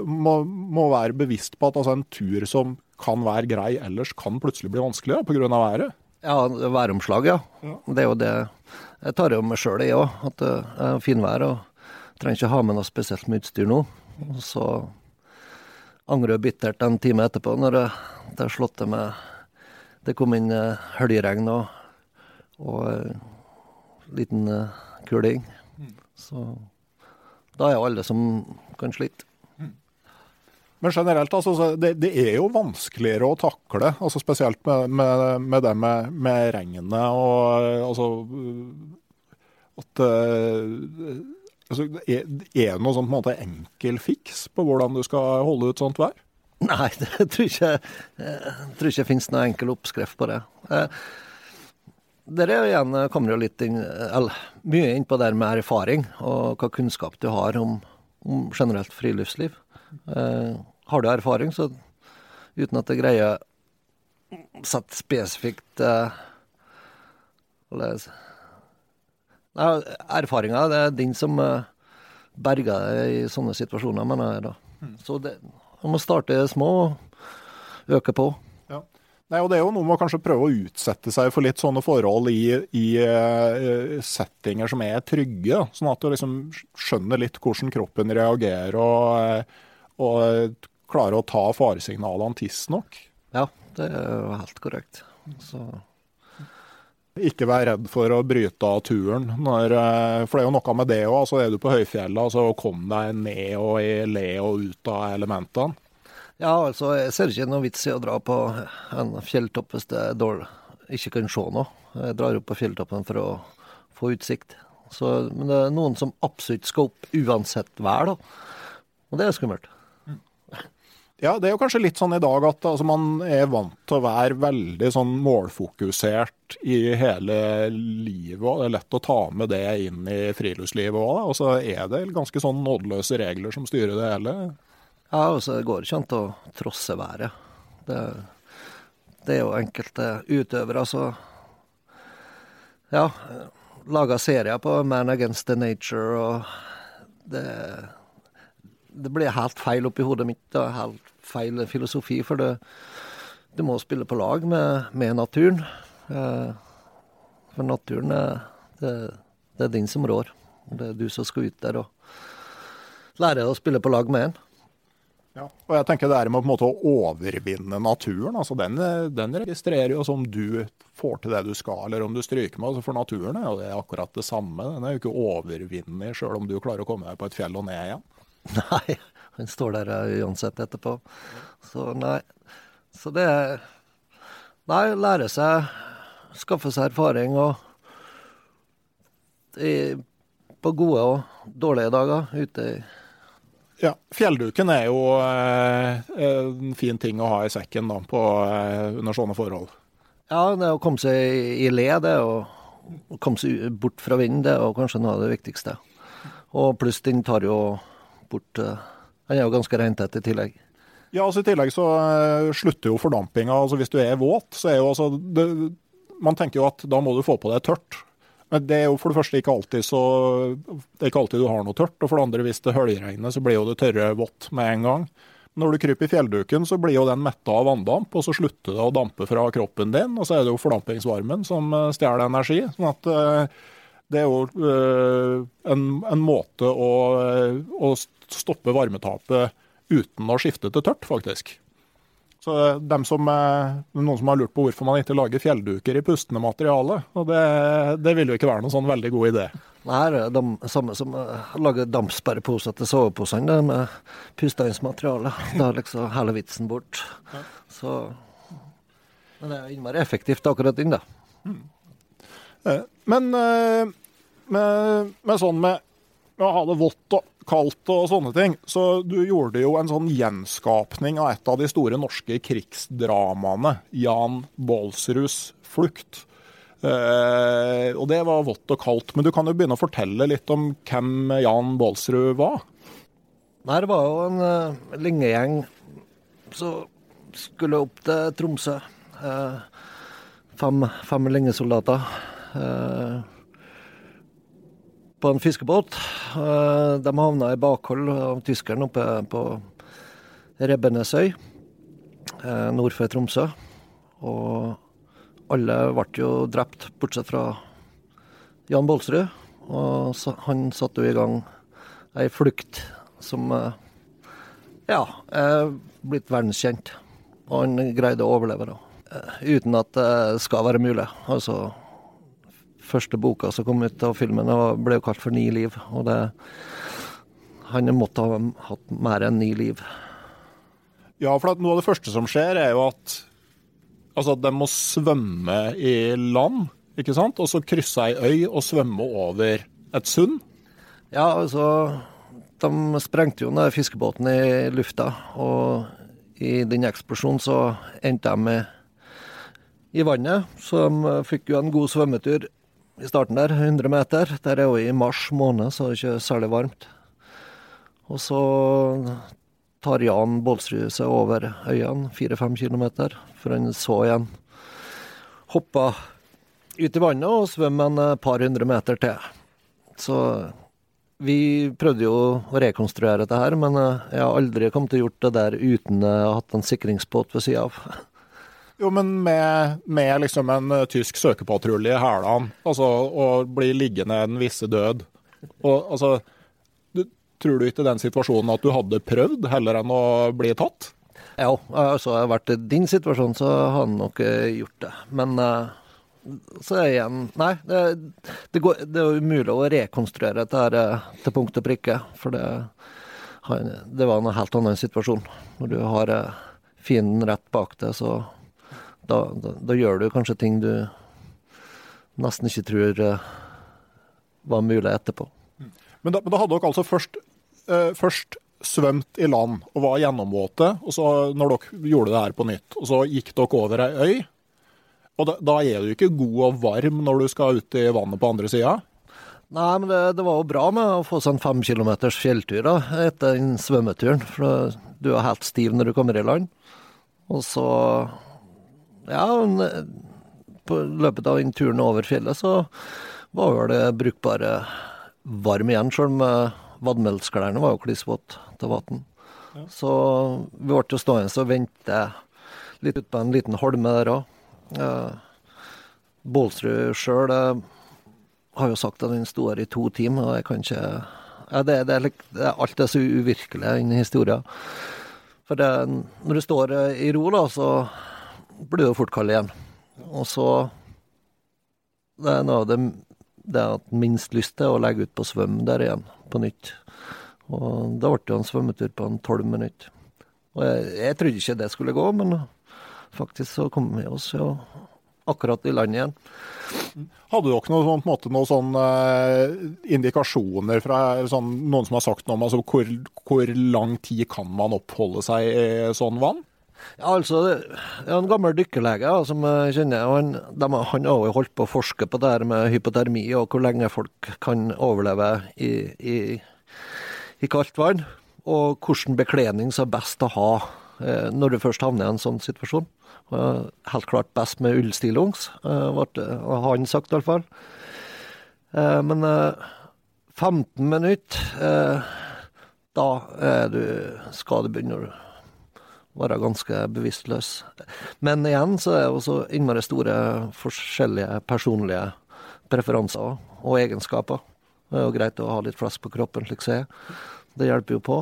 [SPEAKER 1] må, må, være bevisst på at altså, en tur som kan være grei ellers, kan plutselig bli vanskelig pga. været.
[SPEAKER 2] Ja, væromslag, ja. ja. Det er jo det Jeg tar jo meg sjøl i òg, at det er finvær. og trenger ikke ha med noe spesielt med utstyr nå. Og så angrer jeg bittert en time etterpå, når det, har slått til med Det kom inn uh, høljregn og, og uh, liten kuling. Så da er jo alle som kan slite.
[SPEAKER 1] Men generelt, altså, det, det, er jo vanskeligere å takle, altså spesielt med, med, med det med, med, regnet og altså At altså, er, det noe sånn på en måte enkel fiks på hvordan du skal holde ut sånt vær?
[SPEAKER 2] Nei, det tror ikke, jeg tror ikke det finnes noen enkel oppskrift på det. Dere der er igjen kommer jo litt inn, eller, mye inn på det med erfaring og hva kunnskap du har om, om generelt friluftsliv. Eh, har du erfaring, så uten at jeg greier å sette spesifikt eh, Erfaringa er den som uh, berger deg i sånne situasjoner, mener jeg da. Mm. Så det, man må starte små og øke på.
[SPEAKER 1] Ja. Nei, og Det er jo noe med å kanskje prøve å utsette seg for litt sånne forhold i, i uh, settinger som er trygge. Sånn at du liksom skjønner litt hvordan kroppen reagerer og, og klarer å ta faresignalene tidsnok.
[SPEAKER 2] Ja, det er jo helt korrekt. Så
[SPEAKER 1] ikke vær redd for å bryte av turen. Når, eh, for det er jo noe med det òg. Altså, er du på høyfjellet, så kom deg ned og i le og ut av elementene.
[SPEAKER 2] Ja, altså, jeg ser ikke noe vits i å dra på en fjelltopp hvis det er dårlig, ikke kan se noe. Jeg drar opp på fjelltoppen for å få utsikt. Så, men det er noen som absolutt skal opp uansett vær, da. Og det er skummelt.
[SPEAKER 1] Ja, det er jo kanskje litt sånn i dag at altså, man er vant til å være veldig sånn målfokusert i hele livet. og Det er lett å ta med det inn i friluftslivet òg. Og så er det ganske sånn nådeløse regler som styrer det hele.
[SPEAKER 2] Ja, og så går det ikke an å trosse været. Det, det, er jo enkelte utøvere som ja, lager serier på Man Against the Nature og det det ble helt feil oppi hodet mitt. og helt feil filosofi. For det, du må spille på lag med, med naturen. Eh, for naturen er det, det er din som rår. Det er du som skal ut der og lære å spille på lag med en.
[SPEAKER 1] Ja, og jeg tenker det er med på en måte å overvinne naturen. altså Den, den registrerer jo som du får til det du skal, eller om du stryker med. altså For naturen er jo det akkurat det samme. Den er jo ikke overvinnelig sjøl om du klarer å komme deg på et fjell og ned igjen.
[SPEAKER 2] Nei, Hun står der uansett etterpå. Så nei. Så det er Nei, lære seg, skaffe seg erfaring og i, på gode og dårlige dager ute i
[SPEAKER 1] ja, Fjellduken er jo eh, en fin ting å ha i sekken da, på, eh, under sånne forhold.
[SPEAKER 2] Ja, det å komme seg i le, det å komme seg bort fra vinden, det er kanskje noe av det viktigste. Og pluss den tar jo bort uh, Han er jo ganske regntett i tillegg.
[SPEAKER 1] Ja, altså I tillegg så uh, slutter jo fordampinga. Altså, hvis du er våt, så er jo altså det, Man tenker jo at da må du få på deg tørt. Men det er jo for det første ikke alltid så Det er ikke alltid du har noe tørt. Og for det andre, hvis det høljregner, så blir jo det tørre vått med en gang. Når du kryper i fjellduken, så blir jo den metta av vanndamp, og så slutter det å dampe fra kroppen din. Og så er det jo fordampingsvarmen som eh, stjeler energi. sånn at det er jo en, en måte å, å stoppe varmetapet uten å skifte til tørt, faktisk. Så dem som, Noen som har lurt på hvorfor man ikke lager fjellduker i pustende materiale. og Det, det vil jo ikke være noen sånn veldig god idé.
[SPEAKER 2] Nei, det det samme som å lage dampsperreposer til soveposene med pusteinsmateriale. Da er liksom hele vitsen bort. Så, men det er innmari effektivt akkurat inn, da. Mm.
[SPEAKER 1] Men men med, med sånn med, med å ha det vått og kaldt og sånne ting. Så du gjorde jo en sånn gjenskapning av et av de store norske krigsdramaene. Jan Baalsruds 'Flukt'. Eh, og det var vått og kaldt. Men du kan jo begynne å fortelle litt om hvem Jan Baalsrud var?
[SPEAKER 2] Nei, det var jo en uh, linjegjeng som skulle opp til Tromsø. Uh, fem, fem linjesoldater. Uh, på en fiskebåt. Eh, de havna i bakhold av tyskeren oppe på Rebbenesøy eh, nord for Tromsø. Og alle ble jo drept, bortsett fra Jan Bolsrud. Og han satte jo i gang ei flukt som eh, Ja, er blitt verdenskjent. Og han greide å overleve, da. Eh, uten at det skal være mulig. Altså, første boka som kom ut av filmen, ble jo kalt for Ni liv. Og det Han måtte ha hatt mer enn ni liv.
[SPEAKER 1] Ja, for noe av det første som skjer, er jo at altså, de må svømme i land, ikke sant? Og så krysse ei øy og svømme over et sund.
[SPEAKER 2] Ja, altså De sprengte jo den fiskebåten i lufta, og i den eksplosjonen så endte de med i vannet. Så de fikk jo en god svømmetur i starten der, 100 meter. Der er jo i mars måned, så det er ikke særlig varmt. Og så tar Jan Bålsrud seg over øyene, fire-fem kilometer, for han så igjen. Hoppa ut i vannet og svømmer en par hundre meter til. Så vi prøvde jo å rekonstruere dette her, men jeg har aldri kommet til å gjort det der uten å ha hatt en sikringsbåt ved sida av.
[SPEAKER 1] Jo, men med, med liksom en uh, tysk søkepatrulje i hælene, altså, og bli liggende en visse død og, altså, du, Tror du ikke den situasjonen at du hadde prøvd, heller enn å bli tatt?
[SPEAKER 2] Ja, altså, jeg vært i din situasjon, så har han nok uh, gjort det. Men uh, så igjen Nei, det, det, går, det, er umulig å rekonstruere dette her til punkt og prikke. For det, det var en helt annen situasjon. Når du har fienden rett bak deg, så da, da, da, gjør du kanskje ting du nesten ikke tror uh, var mulig etterpå.
[SPEAKER 1] Men da, men da hadde dere altså først, uh, først, svømt i land og var gjennomvåte, og så når dere gjorde det her på nytt, og så gikk dere over ei øy. Og da, da er du ikke god og varm når du skal ut i vannet på andre sida?
[SPEAKER 2] Nei, men det, det, var jo bra med å få sånn fem kilometers fjelltur da, etter den svømmeturen. For du er helt stiv når du kommer i land. Og så ja, på løpet av den turen over fjellet så var vel det brukbare varm igjen, sjøl om vadmelsklærne var jo klissvåte til vann. Ja. Så vi ble jo stående og vente litt ut på en liten holme der òg. Eh, Bålsrud sjøl eh, har jo sagt at den sto her i to timer, og jeg kan ikke ja, det, det, det, Alt er så uvirkelig i den historien. For det, når du står i ro, da, så blir du fort kald igjen. Og så Det er noe av det det har minst lyst til, å legge ut på svøm der igjen, på nytt. Og da ble det jo en svømmetur på en tolv minutter. Og jeg, jeg, trodde ikke det skulle gå, men faktisk så kom vi oss jo akkurat i land igjen.
[SPEAKER 1] Hadde dere noen, sånn, måte, noen sånne uh, indikasjoner fra sånn, noen som har sagt noe om altså, hvor, hvor lang tid kan man oppholde seg i sånn vann?
[SPEAKER 2] Ja, altså, det er en gammel dykkerlege som jeg kjenner. og han, de, han har jo holdt på å forske på det her med hypotermi og hvor lenge folk kan overleve i, i, i kaldt vann. Og hvilken bekledning som er best å ha eh, når du først havner i en sånn situasjon. Eh, helt klart best med ullstillongs, eh, har han sagt iallfall. Eh, men 15 eh, minutter, eh, da du, skal du begynne å være ganske bevisstløs. Men igjen så er det også innmari store forskjellige personlige preferanser og egenskaper. Det er jo greit å ha litt flask på kroppen, slik jeg ser. Det hjelper jo på.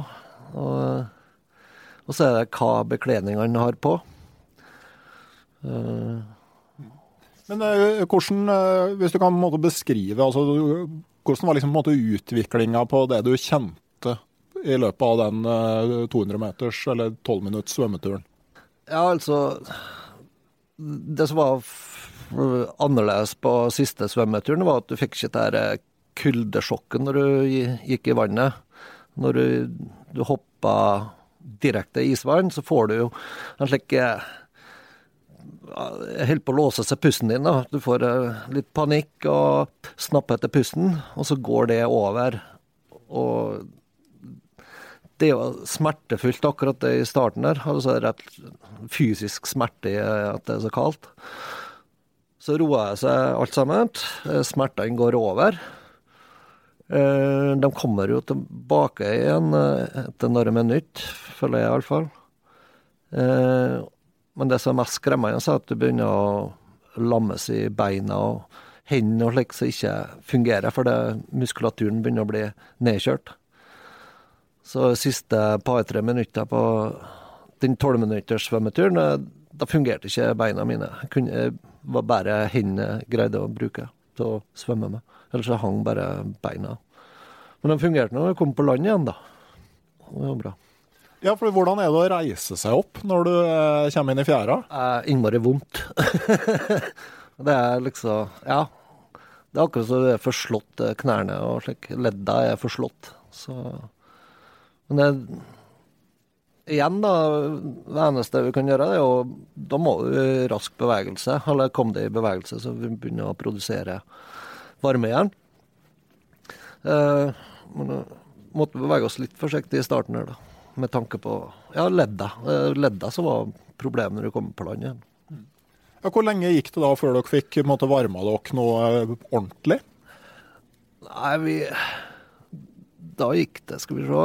[SPEAKER 2] Og, og, så er det hva bekledningene har på.
[SPEAKER 1] Uh, Men uh, hvordan, uh, hvis du kan beskrive altså, Hvordan var liksom, utviklinga på det du kjente i løpet av den 200 eh, meters eller 12 minutts svømmeturen?
[SPEAKER 2] Ja, altså Det som var annerledes på siste svømmeturen, var at du fikk ikke det eh, kuldesjokket når du gikk i vannet. Når du, du hoppa direkte i isvann, så får du jo en slik eh, holder på å låse seg pusten din. da. Du får litt panikk og snapper etter pusten, og så går det over. Og det er jo smertefullt akkurat det i starten der. Altså rett fysisk smerte i at det er så kaldt. Så roer jeg seg alt sammen. Smertene går over. Eh, de kommer jo tilbake igjen eh, etter noen minutter, føler jeg iallfall. Eh, men det som er mest skremmende, er at du begynner å lammes i beina og hendene og slikt som ikke fungerer, fordi muskulaturen begynner å bli nedkjørt. Så de siste par-tre minutter på den tolvminutters svømmeturen, eh, da fungerte ikke beina mine. Jeg kunne, var bare hendene greide å bruke til å svømme med. Ellers så hang bare beina. Men de fungerte når jeg kom på land igjen, da. Det var bra.
[SPEAKER 1] Ja, for hvordan er det å reise seg opp når du eh, kommer inn i fjæra?
[SPEAKER 2] Eh, innmari vondt. det er liksom Ja. Det er akkurat som du er forslått eh, knærne og slik. Ledda er forslått. Så Men det Igjen, da. Det eneste vi kan gjøre, er jo Da må du rask bevegelse. Eller kom det i bevegelse, så vi begynner å produsere varme igjen. Eh, men eh, måtte bevege oss litt forsiktig i starten her, da. Med tanke på ja, ledda. Eh, ledda som var problemet når du kom på land igjen.
[SPEAKER 1] Ja, hvor lenge gikk det da før dere fikk måtte, varma dere noe eh, ordentlig?
[SPEAKER 2] Nei, vi Da gikk det, skal vi se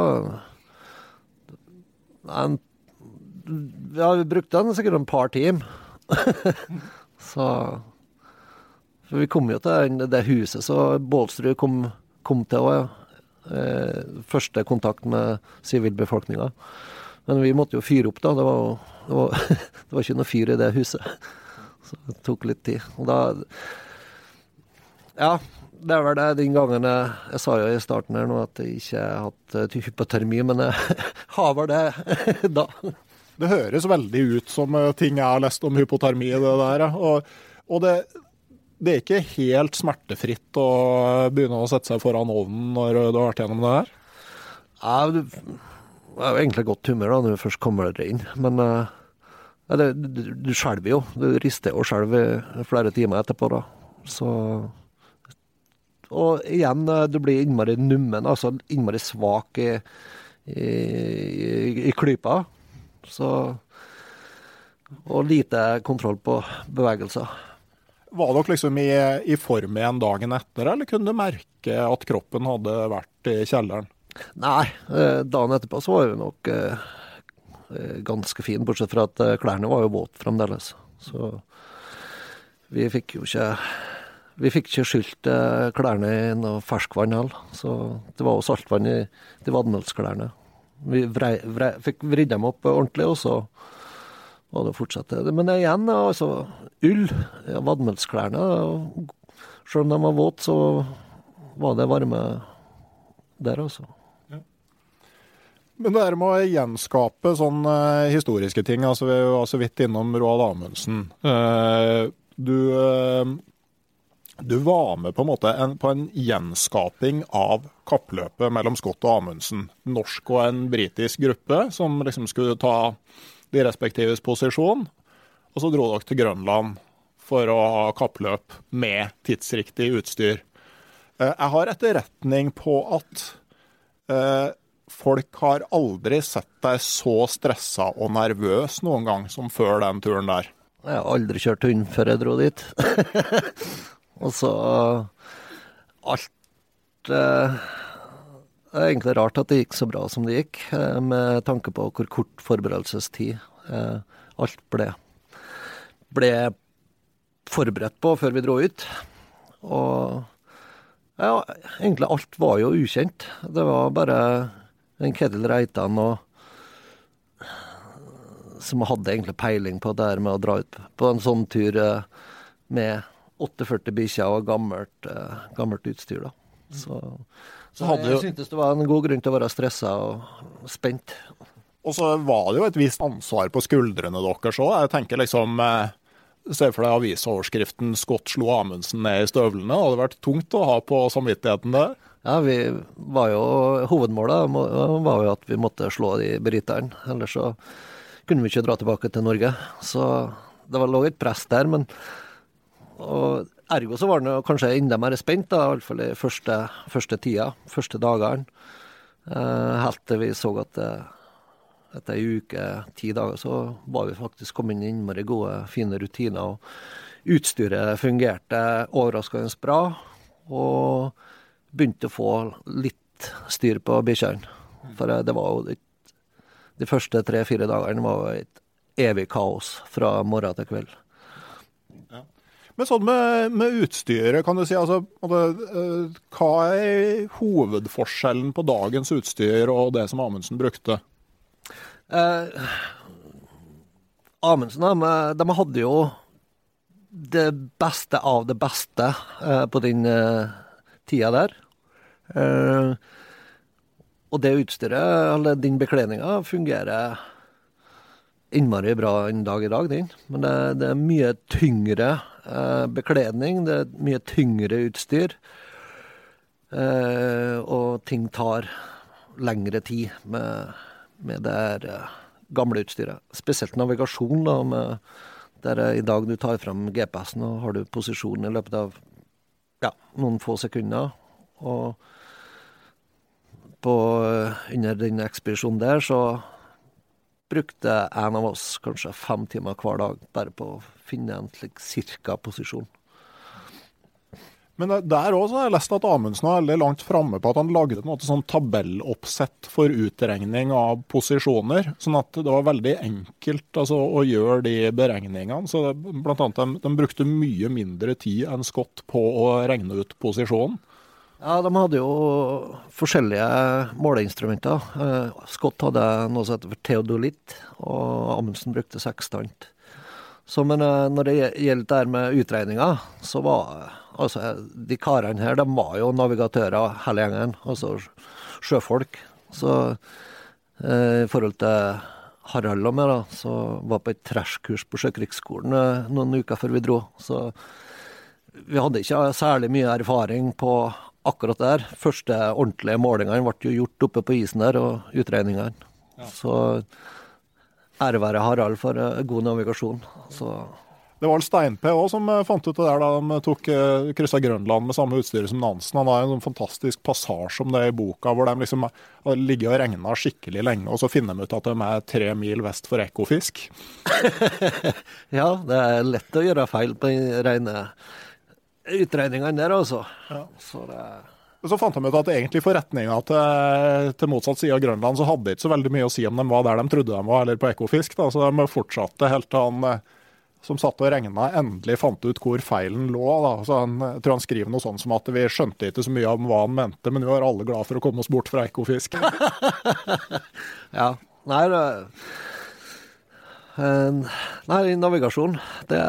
[SPEAKER 2] en, Ja, vi brukte den sikkert en par timer. så For vi kom jo til det huset så Bålsrud kom, kom til òg. Eh, første kontakt med sivilbefolkninga. Men vi måtte jo fyre opp, da. Det var, det var, det var ikke noe fyr i det huset. Så det tok litt tid. Og da Ja, det er vel det den gangen jeg, jeg sa jo i starten her nå at jeg ikke har hatt uh, hypotermi, men jeg har vel det da.
[SPEAKER 1] Det høres veldig ut som uh, ting jeg har lest om hypotermi, det der. Og, og det, det, er ikke helt smertefritt å begynne å sette seg foran ovnen når du har vært gjennom det her?
[SPEAKER 2] Ja, du er jo egentlig godt humør da når du først kommer deg inn, men ja, det, du, du skjelver jo. Du rister jo skjelver flere timer etterpå, da. Så og igjen, eh, du blir innmari nummen, altså innmari svak i, i, i, klypa. Så Og lite kontroll på bevegelser.
[SPEAKER 1] Var dere liksom i, i form igjen dagen etter, eller kunne du merke at kroppen hadde vært i kjelleren?
[SPEAKER 2] Nei, eh, dagen etterpå så var vi nok eh, ganske fin, bortsett fra at klærne var jo våte fremdeles. Så vi fikk jo ikke vi fikk ikke skylt eh, klærne i noe ferskvann heller, så det var jo saltvann i de vadmelsklærne. Vi vrei, vrei, fikk vridd dem opp ordentlig, og så var det å fortsette. Men igjen, altså ull, ja, vadmelsklærne Selv om de var våte, så var det varme der, altså.
[SPEAKER 1] Men det der med å gjenskape sånne historiske ting, altså vi var så vidt innom Roald Amundsen. Uh, du uh, du var med på en måte en, på en gjenskaping av kappløpet mellom Scott og Amundsen. Norsk og en britisk gruppe som liksom skulle ta de respektives posisjon. Og så dro dere til Grønland for å ha kappløp med tidsriktig utstyr. Eh, jeg har etterretning på at eh, folk har aldri sett deg så stressa og nervøs noen gang som før den turen der.
[SPEAKER 2] Jeg har aldri kjørt hund før jeg dro dit. Og så alt eh, Det er egentlig rart at det gikk så bra som det gikk, eh, med tanke på hvor kort forberedelsestid eh, alt ble, ble forberedt på før vi dro ut. Og ja, egentlig alt var jo ukjent. Det var bare en Ketil Reitan og som hadde egentlig peiling på det her med å dra ut på en sånn tur med 48 bikkjer og gammelt, uh, gammelt utstyr. da. Så, så jeg jo... syntes det var en god grunn til å være stressa og spent.
[SPEAKER 1] Og så var det jo et visst ansvar på skuldrene deres òg. Jeg tenker liksom eh, Se for deg avisoverskriften 'Scott slo Amundsen ned i støvlene'. Det hadde vært tungt å ha på samvittigheten det.
[SPEAKER 2] Ja, vi var jo Hovedmålet var jo at vi måtte slå de briterne. Ellers så kunne vi ikke dra tilbake til Norge. Så det var lå et press der. Men og ergo så var han kanskje enda mer spent, da, iallfall i første, første tida, første dagene. Eh, helt til vi så at etter ei uke, ti dager, så var vi faktisk kommet inn i innmari gode, fine rutiner. og Utstyret fungerte overraskende bra, og begynte å få litt styr på bikkjene. For det var jo De første tre-fire dagene var jo et evig kaos fra morgen til kveld.
[SPEAKER 1] Men sånn med, med, utstyret, kan du si. Altså, eh, hva er hovedforskjellen på dagens utstyr og det som Amundsen brukte?
[SPEAKER 2] Eh, Amundsen de, de hadde jo det beste av det beste eh, på den eh, tida der. Eh, og det utstyret, eller den bekledninga, fungerer innmari bra en dag i dag, den. Men det, det er mye tyngre bekledning, det er mye tyngre utstyr. Eh, og ting tar lengre tid med, med det her, eh, gamle utstyret. Spesielt navigasjon, da, med, der i dag du tar fram GPS-en og har du posisjonen i løpet av ja, noen få sekunder. Og på, eh, under den ekspedisjonen der så brukte en av oss kanskje fem timer hver dag bare på å finne en slik cirka posisjon.
[SPEAKER 1] Men der òg har jeg lest at Amundsen var veldig langt framme på at han lagde noe sånn tabelloppsett for utregning av posisjoner. Sånn at det var veldig enkelt altså, å gjøre de beregningene. Så det, blant annet, de, de brukte mye mindre tid enn Scott på å regne ut posisjonen.
[SPEAKER 2] Ja, de hadde jo forskjellige måleinstrumenter. Eh, Scott hadde noe som heter teodolitt, og Amundsen brukte sekstant. Så men eh, når det gjelder det her med utregninger, så var altså de karene her, de var jo navigatører hele gjengen. Altså sjøfolk. Så eh, i forhold til Harald og meg, da, så var på et trashkurs på Sjøkrigsskolen noen uker før vi dro. Så vi hadde ikke særlig mye erfaring på akkurat der. Første ordentlige målingene ble jo gjort oppe på isen der, og utregningene. Ja. Så ære være Harald for uh, god navigasjon. Så
[SPEAKER 1] det var vel Stein-P òg som eh, fant ut det der da de tok uh, kryssa Grønland med samme utstyret som Nansen. Han har en sånn fantastisk passasje om det i boka, hvor de liksom har ligget og regna skikkelig lenge, og så finner de ut at de er tre mil vest for Ekofisk.
[SPEAKER 2] ja, det er lett å gjøre feil på rene utregningene der, altså. Ja. Så det
[SPEAKER 1] så fant de ut at egentlig for retninga til, til, motsatt side av Grønland, så hadde det ikke så veldig mye å si om de var der de trodde de var, eller på Ekofisk. Da. Så de fortsatte helt til han eh, som satt og regna, endelig fant ut hvor feilen lå. Da. Så han, jeg tror han skriver noe sånn som at vi skjønte ikke så mye om hva han mente, men vi var alle glad for å komme oss bort fra Ekofisk.
[SPEAKER 2] ja. Nei, det, eh, nei, navigasjon, det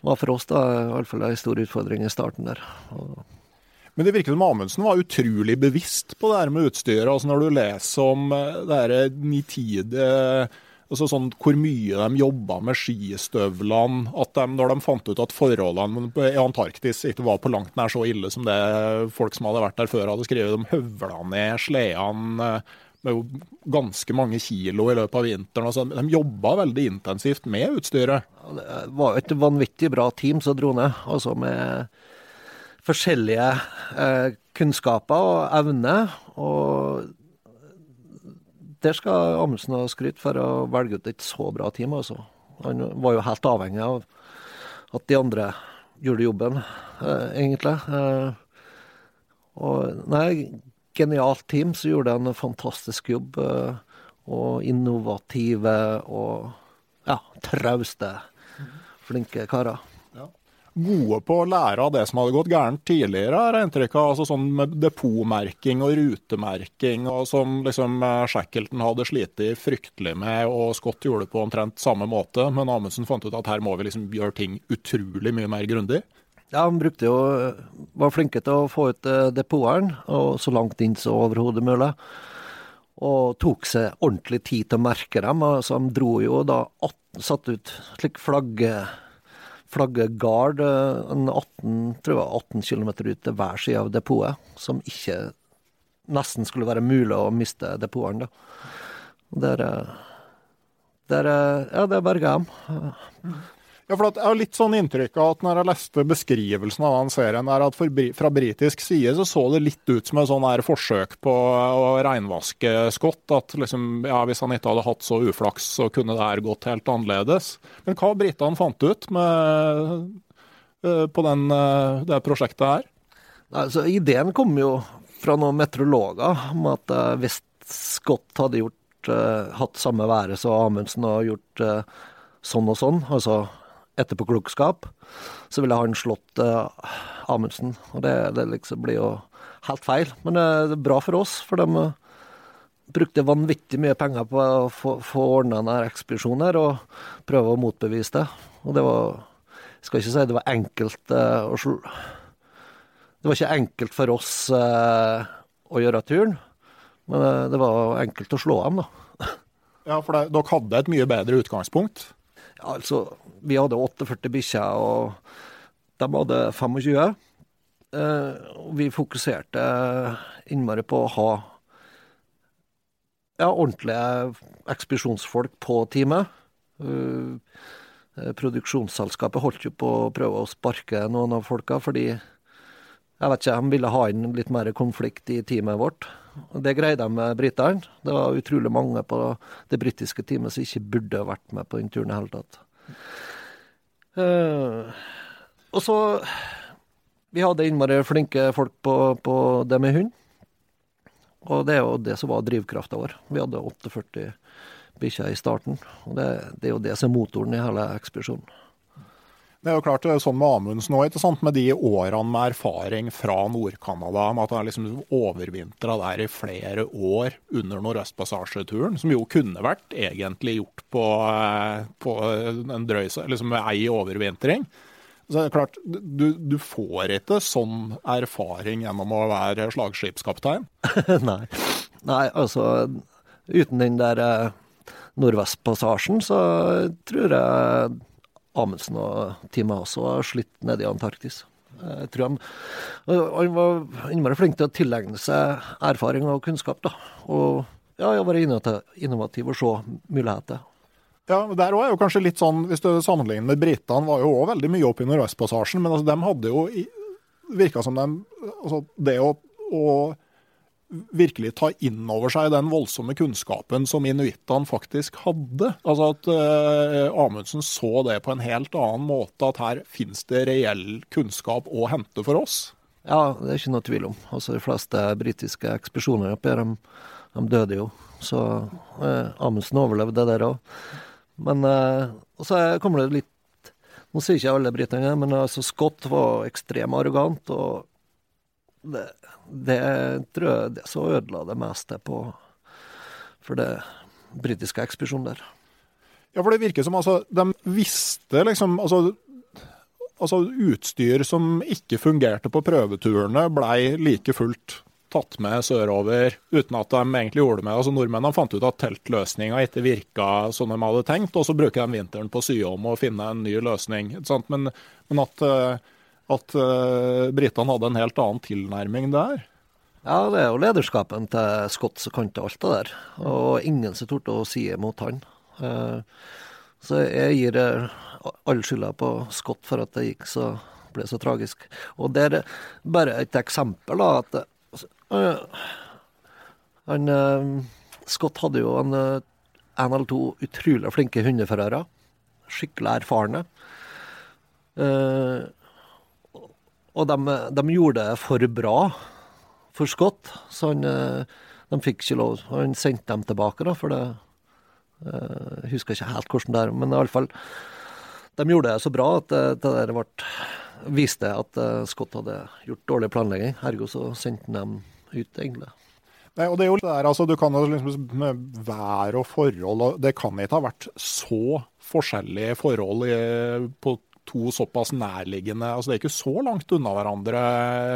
[SPEAKER 2] var for oss da i hvert fall en stor utfordring i starten der.
[SPEAKER 1] Men det virker som Amundsen var utrolig bevisst på det her med utstyret. altså Når du leser om eh, det her nitide altså sånn Hvor mye de jobba med skistøvlene. at de, Når de fant ut at forholdene i Antarktis ikke var på langt nær så ille som det folk som hadde vært der før hadde skrevet. De høvla ned sledene med ganske mange kilo i løpet av vinteren. Altså, de jobba veldig intensivt med utstyret.
[SPEAKER 2] Det var et vanvittig bra team som dro ned, altså med forskjellige eh, kunnskaper og evner. Og der skal Amundsen ha skryt for å velge ut et så bra team. Altså. Han var jo helt avhengig av at de andre gjorde jobben, eh, egentlig. Eh, og nei, genialt team som gjorde en fantastisk jobb. Eh, og innovative og ja, trauste, flinke karer.
[SPEAKER 1] Gode på å lære av det som hadde gått gærent tidligere, har jeg inntrykk av. Altså sånn med depotmerking og rutemerking, og som liksom eh, Shackleton hadde slitt fryktelig med, og Scott gjorde det på omtrent samme måte. Men Amundsen fant ut at her må vi liksom gjøre ting utrolig mye mer grundig.
[SPEAKER 2] Ja, han brukte jo Var flinke til å få ut depoteren, og så langt inn som overhodet mulig. Og tok seg ordentlig tid til å merke dem. Altså, han dro jo da 18, satt ut slik flagge, flaggegard gard en 18, tror jeg 18 km ut til hver side av depotet, som ikke nesten skulle være mulig å miste depotene. Der, der, ja, det berga dem.
[SPEAKER 1] Ja, for Jeg har litt sånn inntrykk av at når jeg leste beskrivelsen av den serien, er at fra britisk side så så det litt ut som et sånn forsøk på å reinvaske Scott. At liksom, ja, hvis han ikke hadde hatt så uflaks, så kunne det her gått helt annerledes. Men hva britene fant ut med, uh, på den, uh, det prosjektet her?
[SPEAKER 2] Altså, ideen kom jo fra noen meteorologer om at uh, hvis Scott hadde gjort, hatt samme været som Amundsen og gjort sånn og sånn, altså etterpåklokskap, så ville han slått uh, Amundsen. Og det, det liksom blir jo helt feil. Men det er bra for oss, for de uh, brukte vanvittig mye penger på å få, få ordna denne ekspedisjonen her, og prøve å motbevise det. Og det var Jeg skal ikke si det var enkelt uh, å slå Det var ikke enkelt for oss uh, å gjøre turen, men uh, det var enkelt å slå dem, da.
[SPEAKER 1] Ja, for dere hadde et mye bedre utgangspunkt?
[SPEAKER 2] Altså, vi hadde 48 bikkjer, og de hadde 25. og vi fokuserte innmari på å ha ja, ordentlige ekspedisjonsfolk på teamet. Uh, produksjonsselskapet holdt jo på å prøve å sparke noen av folka, fordi jeg vet ikke, de ville ha inn litt mer konflikt i teamet vårt. Det greide de med britene. Det var utrolig mange på det britiske teamet som ikke burde vært med på den turen i hele tatt. Uh, og så Vi hadde innmari flinke folk på, på det med hund. Og det er jo det som var drivkrafta vår. Vi hadde 48 bikkjer i starten. Og det, det, er jo det som er motoren i hele ekspedisjonen.
[SPEAKER 1] Det er jo klart det er sånn med Amundsen òg, med de årene med erfaring fra Nord-Canada, med at han liksom overvintra der i flere år under Nordøstpassasjeturen, som jo kunne vært egentlig gjort på, eh, på en drøy, liksom med ei overvintring. Så det er klart, du, du, får ikke sånn erfaring gjennom å være slagskipskaptein?
[SPEAKER 2] Nei. Nei, altså uten den der eh, Nordvestpassasjen, så tror jeg Amundsen og teamet også har slitt nede i Antarktis. Jeg tror han, han var innmari flink til å tilegne seg erfaring og kunnskap. da. Og ja, var innovativ og se muligheter.
[SPEAKER 1] Ja, der også er jo kanskje litt sånn, Hvis du sammenligner med britene, var jo òg veldig mye oppe i Nordvestpassasjen. Men altså, de hadde jo virka som de altså, Det å, å, virkelig ta inn over seg den voldsomme kunnskapen som inuittene faktisk hadde. Altså at uh, Amundsen så det på en helt annen måte, at her finnes det reell kunnskap å hente for oss.
[SPEAKER 2] Ja, det er ikke noe tvil om. Altså De fleste britiske ekspedisjoner oppi her, de, de, døde jo. Så uh, Amundsen overlevde det der òg. Men uh, så kommer det litt Nå sier ikke alle britene men altså Scott var ekstremt arrogant, og det, det tror jeg det som ødela det meste på for det britiske ekspedisjonen der.
[SPEAKER 1] Ja, for det virker som altså, de visste liksom altså, altså utstyr som ikke fungerte på prøveturene, blei like fullt tatt med sørover uten at de egentlig gjorde det med. Altså Nordmennene fant ut at teltløsninga ikke virka som de hadde tenkt, og så bruker de vinteren på å sy om og finne en ny løsning. Men, men, at, eh, at uh, britene hadde en helt annen tilnærming der.
[SPEAKER 2] Ja, det er jo lederskapen til Scott som kan til alt det der. Og ingen som torde å si imot han. Uh, så jeg gir all skylda på Scott for at det gikk så ble så tragisk. Og det er bare et eksempel. da, at han, uh, Scott hadde jo en, en eller to utrolig flinke hundeførere. Skikkelig erfarne. Uh, og de, de, gjorde det for bra for Scott, så han, de fikk ikke lov. Han sendte dem tilbake, da, for det Jeg husker ikke helt hvordan det er, men iallfall De gjorde det så bra at det, det der ble, viste at Scott hadde gjort dårlig planlegging. Ergo så sendte han dem ut, egentlig.
[SPEAKER 1] Nei, og det er jo det der, altså, du kan liksom, vær og forhold og Det kan ikke ha vært så forskjellige forhold i, på to såpass nærliggende altså Det er ikke så langt unna hverandre,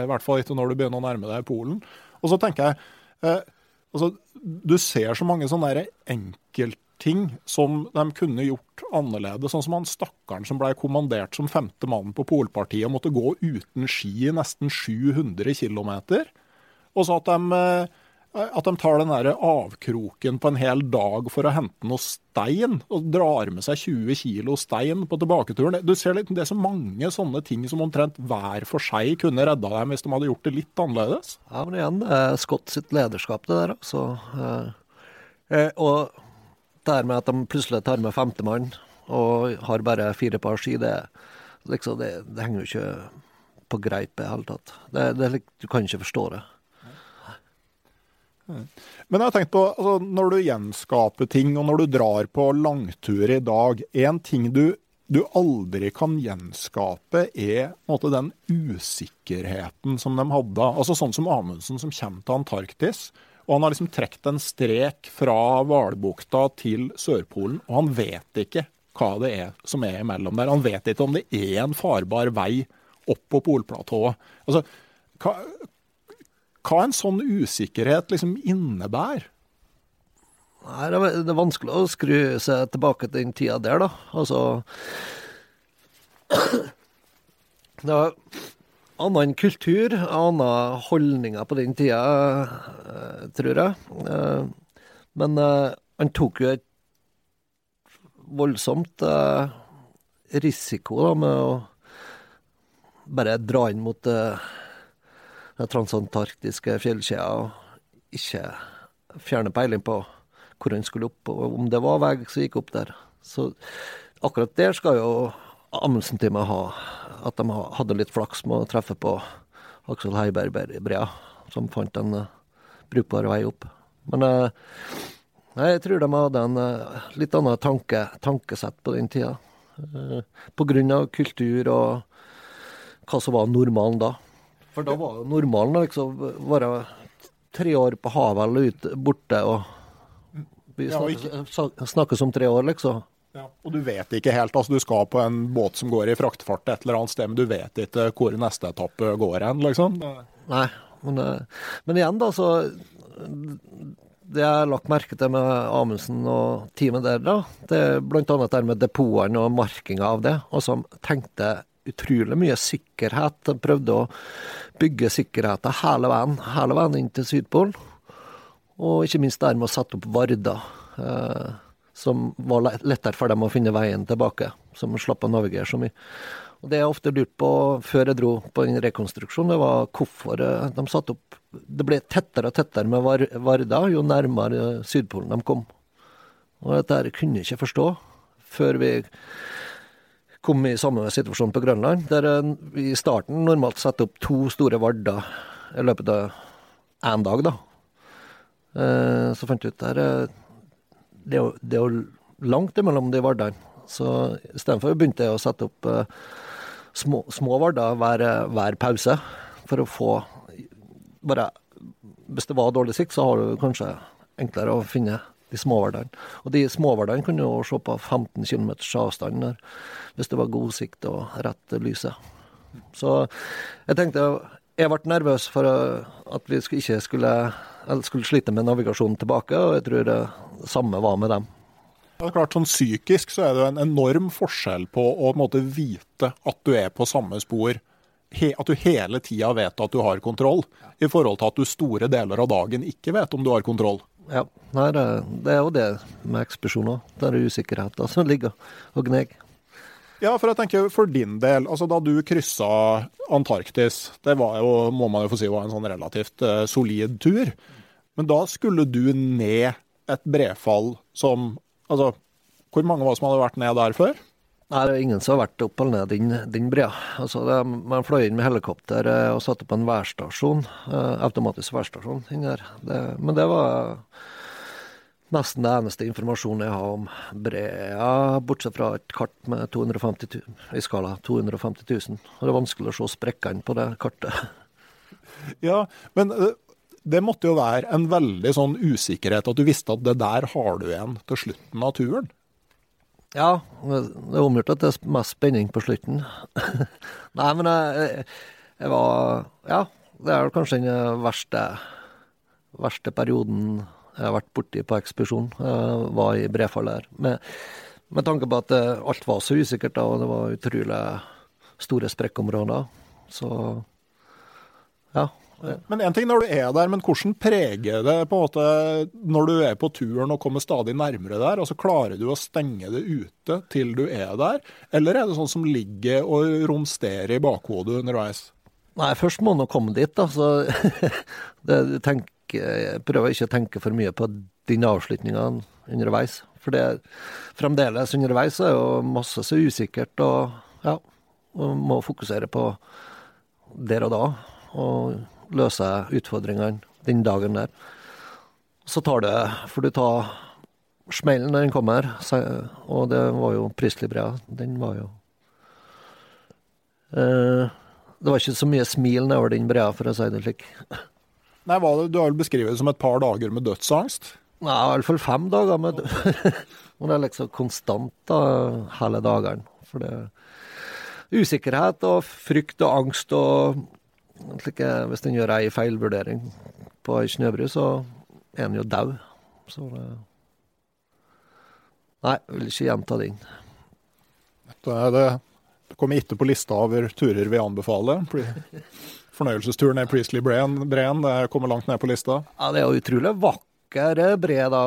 [SPEAKER 1] i hvert fall ikke når du begynner å nærme deg Polen. Og så tenker jeg eh, altså, Du ser så mange sånne enkeltting som de kunne gjort annerledes. Sånn som han stakkaren som ble kommandert som femte mann på Polpartiet og måtte gå uten ski i nesten 700 km. Og så at de, eh, at de tar den der avkroken på en hel dag for å hente noe stein, og drar med seg 20 kilo stein på tilbaketuren. Du ser litt, Det er så mange sånne ting som omtrent hver for seg kunne redda dem hvis de hadde gjort det litt annerledes.
[SPEAKER 2] Ja, men igjen, det er Scott sitt lederskap, det der. Så, Eh, og det med at de plutselig tar med femtemann og har bare fire par ski, det, liksom, det, det henger jo ikke på greip i det hele tatt. Du kan ikke forstå det.
[SPEAKER 1] Men jeg har tenkt på, altså, når du gjenskaper ting, og når du drar på langtur i dag En ting du du aldri kan gjenskape, er måte, den usikkerheten som de hadde. Altså Sånn som Amundsen som kommer til Antarktis. Og Han har liksom trukket en strek fra Hvalbukta til Sørpolen, og han vet ikke hva det er som er imellom der. Han vet ikke om det er en farbar vei opp på polplatået. Altså, hva, hva en sånn usikkerhet liksom innebærer?
[SPEAKER 2] Nei, det er, vanskelig å skru seg tilbake til den tida der, da. Altså Det var annen kultur, andre holdninger på den tida, eh, tror jeg. Eh, men eh, han tok jo et voldsomt risiko da, med å bare dra inn mot transantarktiske fjellkjeder ikke fjerne peiling på hvor han skulle opp, og om det var vei som gikk opp der. Så akkurat der skal jo Amundsen-teamet ha at de hadde litt flaks med å treffe på Aksel Heiberg Brea, som fant en uh, brukbar vei opp. Men uh, jeg tror de hadde en uh, litt annen tanke, tankesett på den tida. Av kultur og hva som var normalen da. For da var jo normalen liksom være tre år på havet eller ute, borte og vi snakkes, snakkes om tre år, liksom.
[SPEAKER 1] Ja, og du vet ikke helt. altså Du skal på en båt som går i fraktfart et eller annet sted, men du vet ikke hvor neste etappe går hen, liksom.
[SPEAKER 2] Nei, men, eh, men, igjen, da, så Det jeg har lagt merke til med Amundsen og teamet der, da, det er bl.a. det med depotene og markinga av det, og som tenkte utrolig mye sikkerhet. De prøvde å bygge sikkerheten hele veien, hele veien inn til Sydpolen. Og ikke minst der med å sette opp Varda, eh, som var lettere for dem å finne veien tilbake. Som slapp å navigere så mye. Og Det jeg ofte lurt på før jeg dro på den rekonstruksjonen, det var hvorfor eh, de satte opp Det ble tettere og tettere med Varda jo nærmere Sydpolen de kom. Og dette kunne jeg ikke forstå før vi kom i samme situasjon på Grønland, der vi i starten normalt setter opp to store Varder i løpet av én dag, da. Eh, så fant jeg ut der eh, det er, jo, langt mellom de vardene. Så istedenfor begynte jeg å sette opp små, små varder hver, hver, pause, for å få bare Hvis det var dårlig sikt, så har du kanskje enklere å finne de små. Og de små kunne jo se på 15 km avstand der, hvis det var god sikt og rett lyse. Så jeg tenkte Jeg ble nervøs for at vi ikke skulle skulle slite med navigasjonen tilbake, og jeg tror det samme var med dem.
[SPEAKER 1] Det er klart, sånn Psykisk så er det jo en enorm forskjell på å måte, vite at du er på samme spor, at du hele tida vet at du har kontroll, i forhold til at du store deler av dagen ikke vet om du har kontroll.
[SPEAKER 2] Ja, Nei, det, det er jo det med ekspedisjoner. Det er usikkerheten som ligger og gneger.
[SPEAKER 1] Ja, for jeg tenker for din del, altså da du kryssa Antarktis, det var jo, må man jo få si, var en sånn relativt uh, solid tur. Men da skulle du ned et brefall som Altså, hvor mange var det som hadde vært ned der før?
[SPEAKER 2] Nei, det er ingen som har vært opp eller ned den, den brea. Altså, man fløy inn med helikopter eh, og satte på en værstasjon, uh, automatisk værstasjon inni der. Det, men det var nesten det eneste informasjonen jeg har om Brea, bortsett fra et kart med 250 000, i skala 250 000. Og det er vanskelig å se sprekkene på det kartet.
[SPEAKER 1] Ja, men eh, det måtte jo være en veldig sånn usikkerhet at du visste at det der har du igjen til slutten av turen?
[SPEAKER 2] Ja, det er omgjort at det er mest spenning på slutten. Nei, men jeg, jeg, var Ja, det er kanskje den verste, verste perioden jeg har vært borti på ekspedisjon. Jeg var i Brefall der. Med, med, tanke på at eh, alt var så usikkert da, og det var utrolig store sprekkområder. Så ja.
[SPEAKER 1] Men én ting når du er der, men hvordan preger det på en måte når du er på turen og kommer stadig nærmere der? altså Klarer du å stenge det ute til du er der, eller er det sånn som ligger og romsterer i bakhodet underveis?
[SPEAKER 2] Nei, først må du komme dit, da. Så det, tenk, prøver ikke å tenke for mye på dine avslutninga underveis. For det fremdeles underveis er jo masse så usikkert, og ja, og må fokusere på der og da. Og løse utfordringene den dagen der. Så tar det For du tar smellen når den kommer, Og det var jo Prisley-brea. Den var jo eh, Det var ikke så mye smil nedover den brea, for å si det slik.
[SPEAKER 1] Nei, hva, Du har vel beskrevet det som et par dager med dødsangst?
[SPEAKER 2] Nei, i hvert fall fem dager med Men det er liksom konstant da, hele dagene. For det er usikkerhet og frykt og angst og slike, Hvis en gjør ei feilvurdering på ei snøbru, så er en jo død. Så det Nei, jeg vil ikke gjenta den.
[SPEAKER 1] Det, det, det kommer ikke på lista over turer vi anbefaler. Fornøyelsesturen i Priestley Breen, Breen, det kommer langt ned på lista.
[SPEAKER 2] Ja, det er jo utrolig vakker bre, da.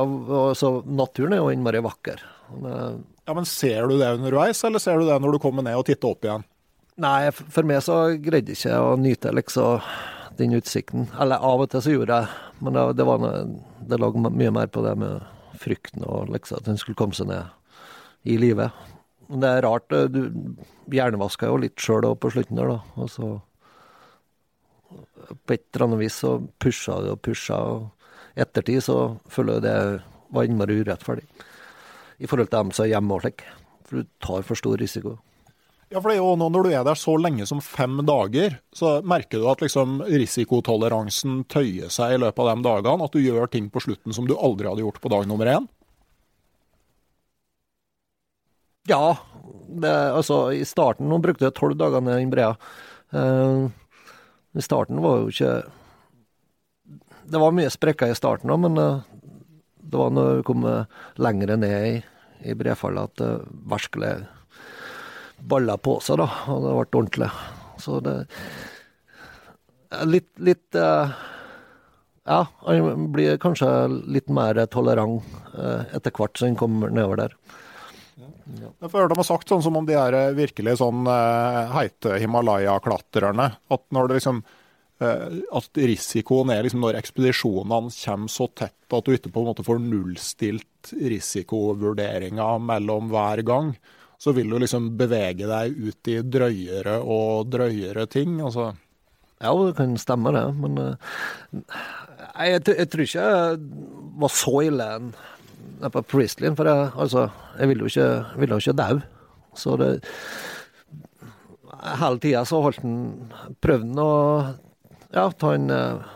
[SPEAKER 2] Så naturen er jo innmari vakker. Det-
[SPEAKER 1] Ja, men Ser du det underveis, eller ser du det når du kommer ned og titter opp igjen?
[SPEAKER 2] Nei, for meg så greide jeg ikke å nyte liksom den utsikten. Eller av og til så gjorde jeg, men det, det noe, det lå mye mer på det med frykten og liksom at den skulle komme seg ned i livet. Men det er rart, eh, du hjernevaska jo litt sjøl på slutten der, da. Og så på et eller annet vis så pusha det og pusha, og ettertid så føler jeg det var innmari urettferdig. I forhold til dem som er hjemme og slik. For du tar for stor risiko.
[SPEAKER 1] Ja, for det er jo nå Når du er der så lenge som fem dager, så merker du at liksom risikotoleransen tøyer seg i løpet av de dagene. At du gjør ting på slutten som du aldri hadde gjort på dag nummer én.
[SPEAKER 2] Ja, det, altså i starten Nå brukte jeg tolv dager ned den brea. Uh, I starten var jo ikke Det var mye sprekker i starten òg, men uh, det var når vi kom eh, lengre ned i, i brefallet at det virkelig balla på seg, da. Og det ble ordentlig. Så det Litt, litt eh, Ja, han blir kanskje litt mer tolerant eh, etter hvert som han kommer nedover der.
[SPEAKER 1] Jeg får høre dem har sagt sånn som om de er eh, virkelig sånn heite Himalaya-klatrerne. At når det liksom at risikoen er liksom når ekspedisjonene kommer så tett at du ikke på en måte får nullstilt risikovurderinga mellom hver gang, så vil du liksom bevege deg ut i drøyere og drøyere ting. altså...
[SPEAKER 2] Ja, det kan stemme det, men eh, jeg, jeg tror ikke jeg var så ille på Priestley, for jeg, altså, jeg ville jo ikke, ville jo ikke dø. Så det Hele tida så holdt han Prøvde han å ja, ta en eh,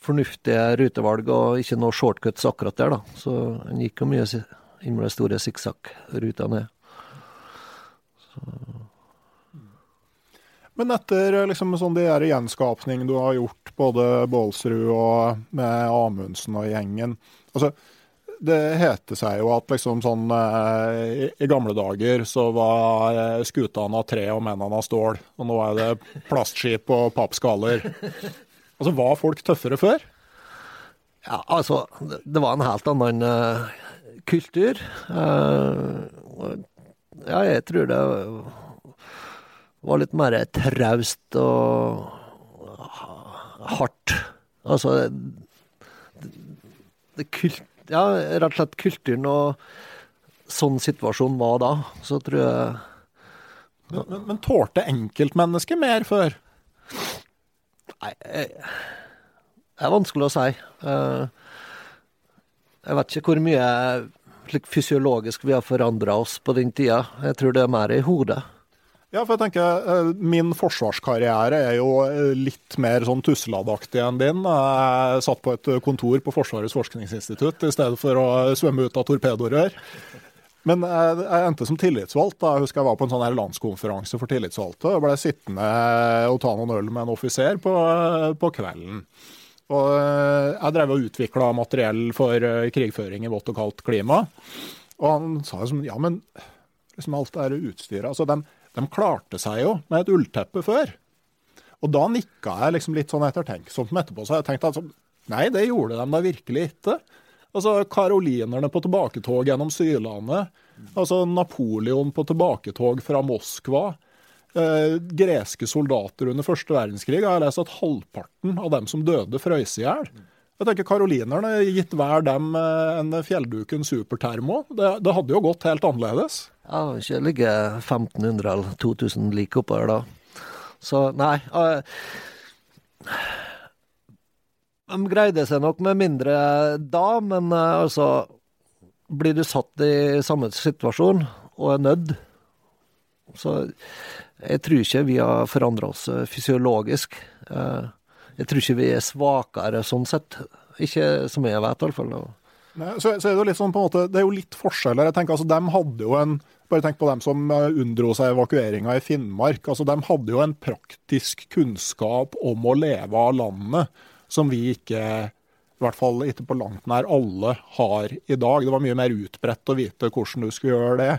[SPEAKER 2] fornuftige rutevalg og ikke noe shortcuts akkurat der, da. Så han gikk jo mye si- inn med de store sikksakk-ruta ned.
[SPEAKER 1] Men etter eh, liksom sånn de der gjenskapning du har gjort, både Baalsrud og med Amundsen og gjengen altså det heter seg jo at liksom sånn eh, i, I gamle dager så var eh, skutene av tre og mennene av stål, og nå er det plastskip og pappskaller. Altså, var folk tøffere før?
[SPEAKER 2] Ja, altså, det det var en helt annen eh, kultur. Eh, ja, jeg tror det var litt mer traust og hardt. Altså det, det kult, Ja, rett og slett kulturen og sånn situasjonen var da, så tror jeg
[SPEAKER 1] Men, men, men tålte enkeltmennesket mer før?
[SPEAKER 2] Nei, jeg- det er vanskelig å si. Eh, Jeg vet ikke hvor mye slik fysiologisk vi har forandra oss på den tida. Jeg tror det er mer i hodet.
[SPEAKER 1] Ja, for jeg tenker, eh, Min forsvarskarriere er jo eh, litt mer sånn tusseladaktig enn din. Jeg satt på et kontor på Forsvarets forskningsinstitutt i stedet for å svømme ut av torpedorør. Men jeg, jeg endte som tillitsvalgt. da. Jeg husker jeg var på en sånn her landskonferanse for tillitsvalgte. og ble sittende og ta noen øl med en offiser på, på kvelden. Og eh, jeg drev og utvikla materiell for eh, krigføring i vått og kaldt klima. Og han sa liksom ja, men liksom alt det her utstyret altså de, de klarte seg jo med et ullteppe før. Og da nikka jeg liksom litt sånn ettertenksomt etterpå. Så jeg tenkte altså, nei, det gjorde de da virkelig ikke. Altså karolinerne på tilbaketog gjennom Sydlandet. Altså Napoleon på tilbaketog fra Moskva. Eh, greske soldater under første verdenskrig. Jeg har lest at halvparten av dem som døde, frøys i hjel. Jeg tenker Karolinerne, gitt hver dem eh, en Fjellduken supertermo, det, det hadde jo gått helt annerledes.
[SPEAKER 2] Ja, ikke ligge 1500 eller 2000 lik oppover da. Så nei. eh, De greide seg nok med mindre da, men uh, altså Blir du satt i samme situasjon og er nødt, så jeg tror ikke vi har forandra oss eh, fysiologisk. Eh, Jeg tror ikke vi er svakere sånn sett. Ikke som jeg vet, iallfall.
[SPEAKER 1] Så, så er det litt sånn på en måte, det er jo litt forskjeller. Jeg tenker altså, De hadde jo en Bare tenk på dem som eh, unndro seg evakueringa i Finnmark. altså De hadde jo en praktisk kunnskap om å leve av landet som vi ikke i hvert fall ikke på langt nær alle har i dag. Det var mye mer utbredt å vite hvordan du skulle gjøre det.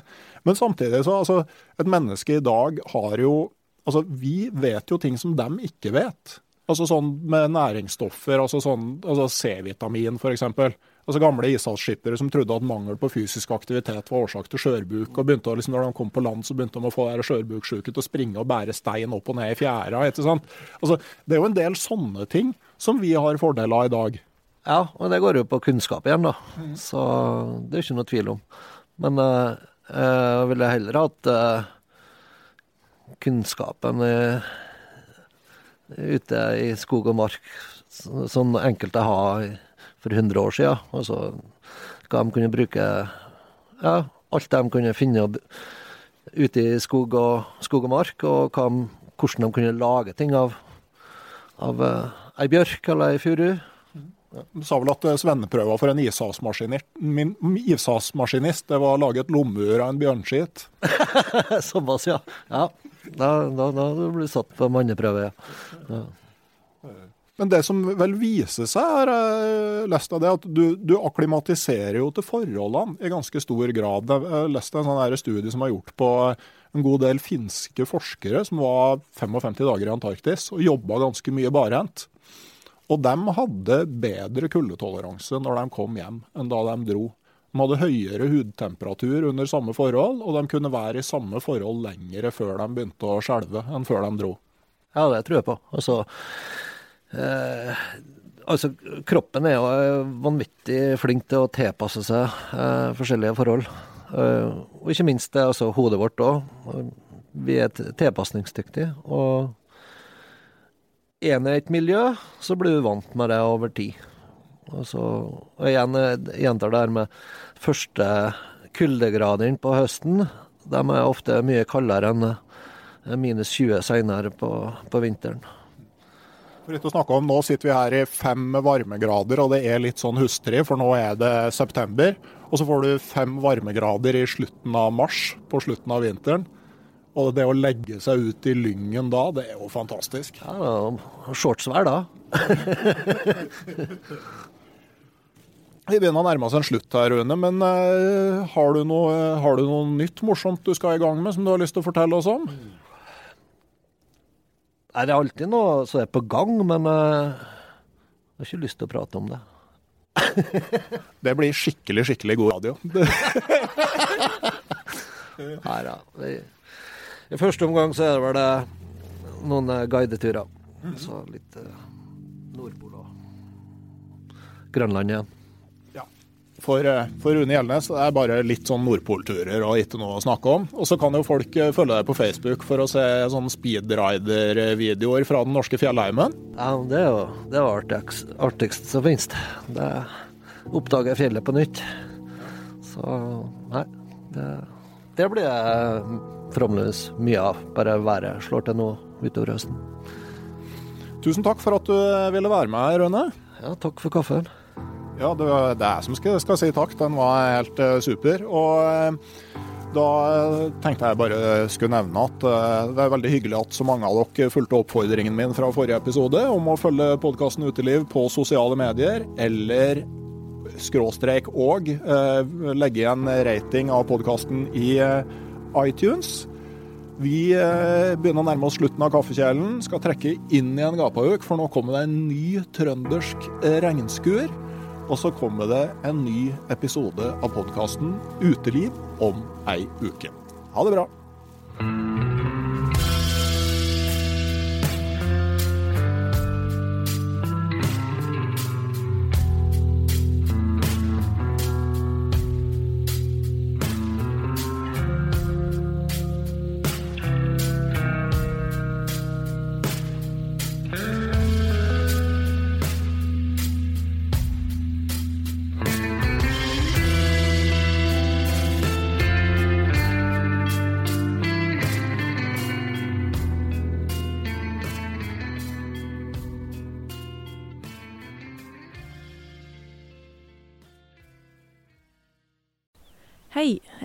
[SPEAKER 1] Men samtidig så altså, et menneske i dag har jo Altså, vi vet jo ting som dem ikke vet. Altså sånn med næringsstoffer, altså sånn altså C-vitamin f.eks. Altså Gamle ishavsskippere som trodde at mangel på fysisk aktivitet var årsak til skjørbuk. og begynte å, liksom, Når de kom på land, så begynte de å få skjørbuksjuke til å springe og bære stein opp og ned i fjæra. Altså, Det er jo en del sånne ting som vi har fordel av i dag.
[SPEAKER 2] Ja, og det går jo på kunnskap igjen, da. Så det er ikke noe tvil om. Men uh, jeg ville heller hatt uh, kunnskapen uh, ute i skog og mark, som enkelte har for 100 år siden. Altså hva de kunne bruke Ja, alt de kunne finne ute i skog og, skog og mark, og hva, hvordan de kunne lage ting av, av ei bjørk eller ei furu.
[SPEAKER 1] Du sa vel at svenneprøva for en ishavsmaskinist, det var å lage et lommeur av en bjørnskitt?
[SPEAKER 2] Såpass, ja. ja. Da, da, da blir du satt på manneprøve, ja. ja.
[SPEAKER 1] Men det som vel viser seg, er lest av det, at du, du, akklimatiserer jo til forholdene i ganske stor grad. Jeg leste en sånn studie som er gjort på en god del finske forskere som var 55 dager i Antarktis og jobba ganske mye barhendt. Og de hadde bedre kuldetoleranse når de kom hjem, enn da de dro. De hadde høyere hudtemperatur under samme forhold, og de kunne være i samme forhold lengre før de begynte å skjelve, enn før de dro.
[SPEAKER 2] Ja, det tror jeg på. Altså, eh, altså kroppen er jo vanvittig flink til å tilpasse seg eh, forskjellige forhold. Eh, og ikke minst det, altså, hodet vårt òg. Vi er tilpasningsdyktige. og er i et miljø, så blir du vant med det over tid. Og så og igjen gjentar det her med første kuldegradene på høsten. De er ofte mye kaldere enn minus 20 senere på, på vinteren.
[SPEAKER 1] Litt å snakke om, Nå sitter vi her i fem varmegrader, og det er litt sånn hustrig, for nå er det september. Og så får du fem varmegrader i slutten av mars, på slutten av vinteren. Og det å legge seg ut i lyngen da, det er jo fantastisk.
[SPEAKER 2] Ja, Shortsvær da.
[SPEAKER 1] Vi begynner å nærme oss en slutt her, Rune. Men uh, har, du noe, har, du noe, nytt morsomt du skal i gang med, som du har lyst til å fortelle oss om?
[SPEAKER 2] Nei, Det er alltid noe som er på gang, men uh, jeg har ikke lyst til å prate om det.
[SPEAKER 1] det blir skikkelig, skikkelig god radio.
[SPEAKER 2] Nei da. I første omgang så er det vel noen guideturer. Så litt uh, Nordpol og Grønland igjen.
[SPEAKER 1] Ja. For, for Rune Gjelnes det er bare litt sånn Nordpolturer og ikke noe å snakke om. Og så kan jo folk følge deg på Facebook for å se sånn speedrider-videoer fra den norske fjellheimen.
[SPEAKER 2] Ja, det er jo det er artigst, artigst som finnes. Det oppdager fjellet på nytt. Så nei, det, det blir jeg forhåpentligvis mye av. Bare været slår til nå utover høsten.
[SPEAKER 1] Tusen takk for at du ville være med, Rønne.
[SPEAKER 2] Ja, takk for kaffen.
[SPEAKER 1] Ja, det er jeg som skal, skal, si takk. Den var helt uh, super. Og uh, da tenkte jeg bare skulle nevne at uh, det er veldig hyggelig at så mange av dere fulgte oppfordringen min fra forrige episode om å følge podkasten Uteliv på sosiale medier, eller skråstrek og legge igjen rating av podkasten i iTunes. Vi eh, begynner å nærme oss slutten av kaffekjelen. Skal trekke inn i en gapauk, for nå kommer det en ny trøndersk regnskur. Og så kommer det en ny episode av podkasten Uteliv om ei uke. Ha det bra.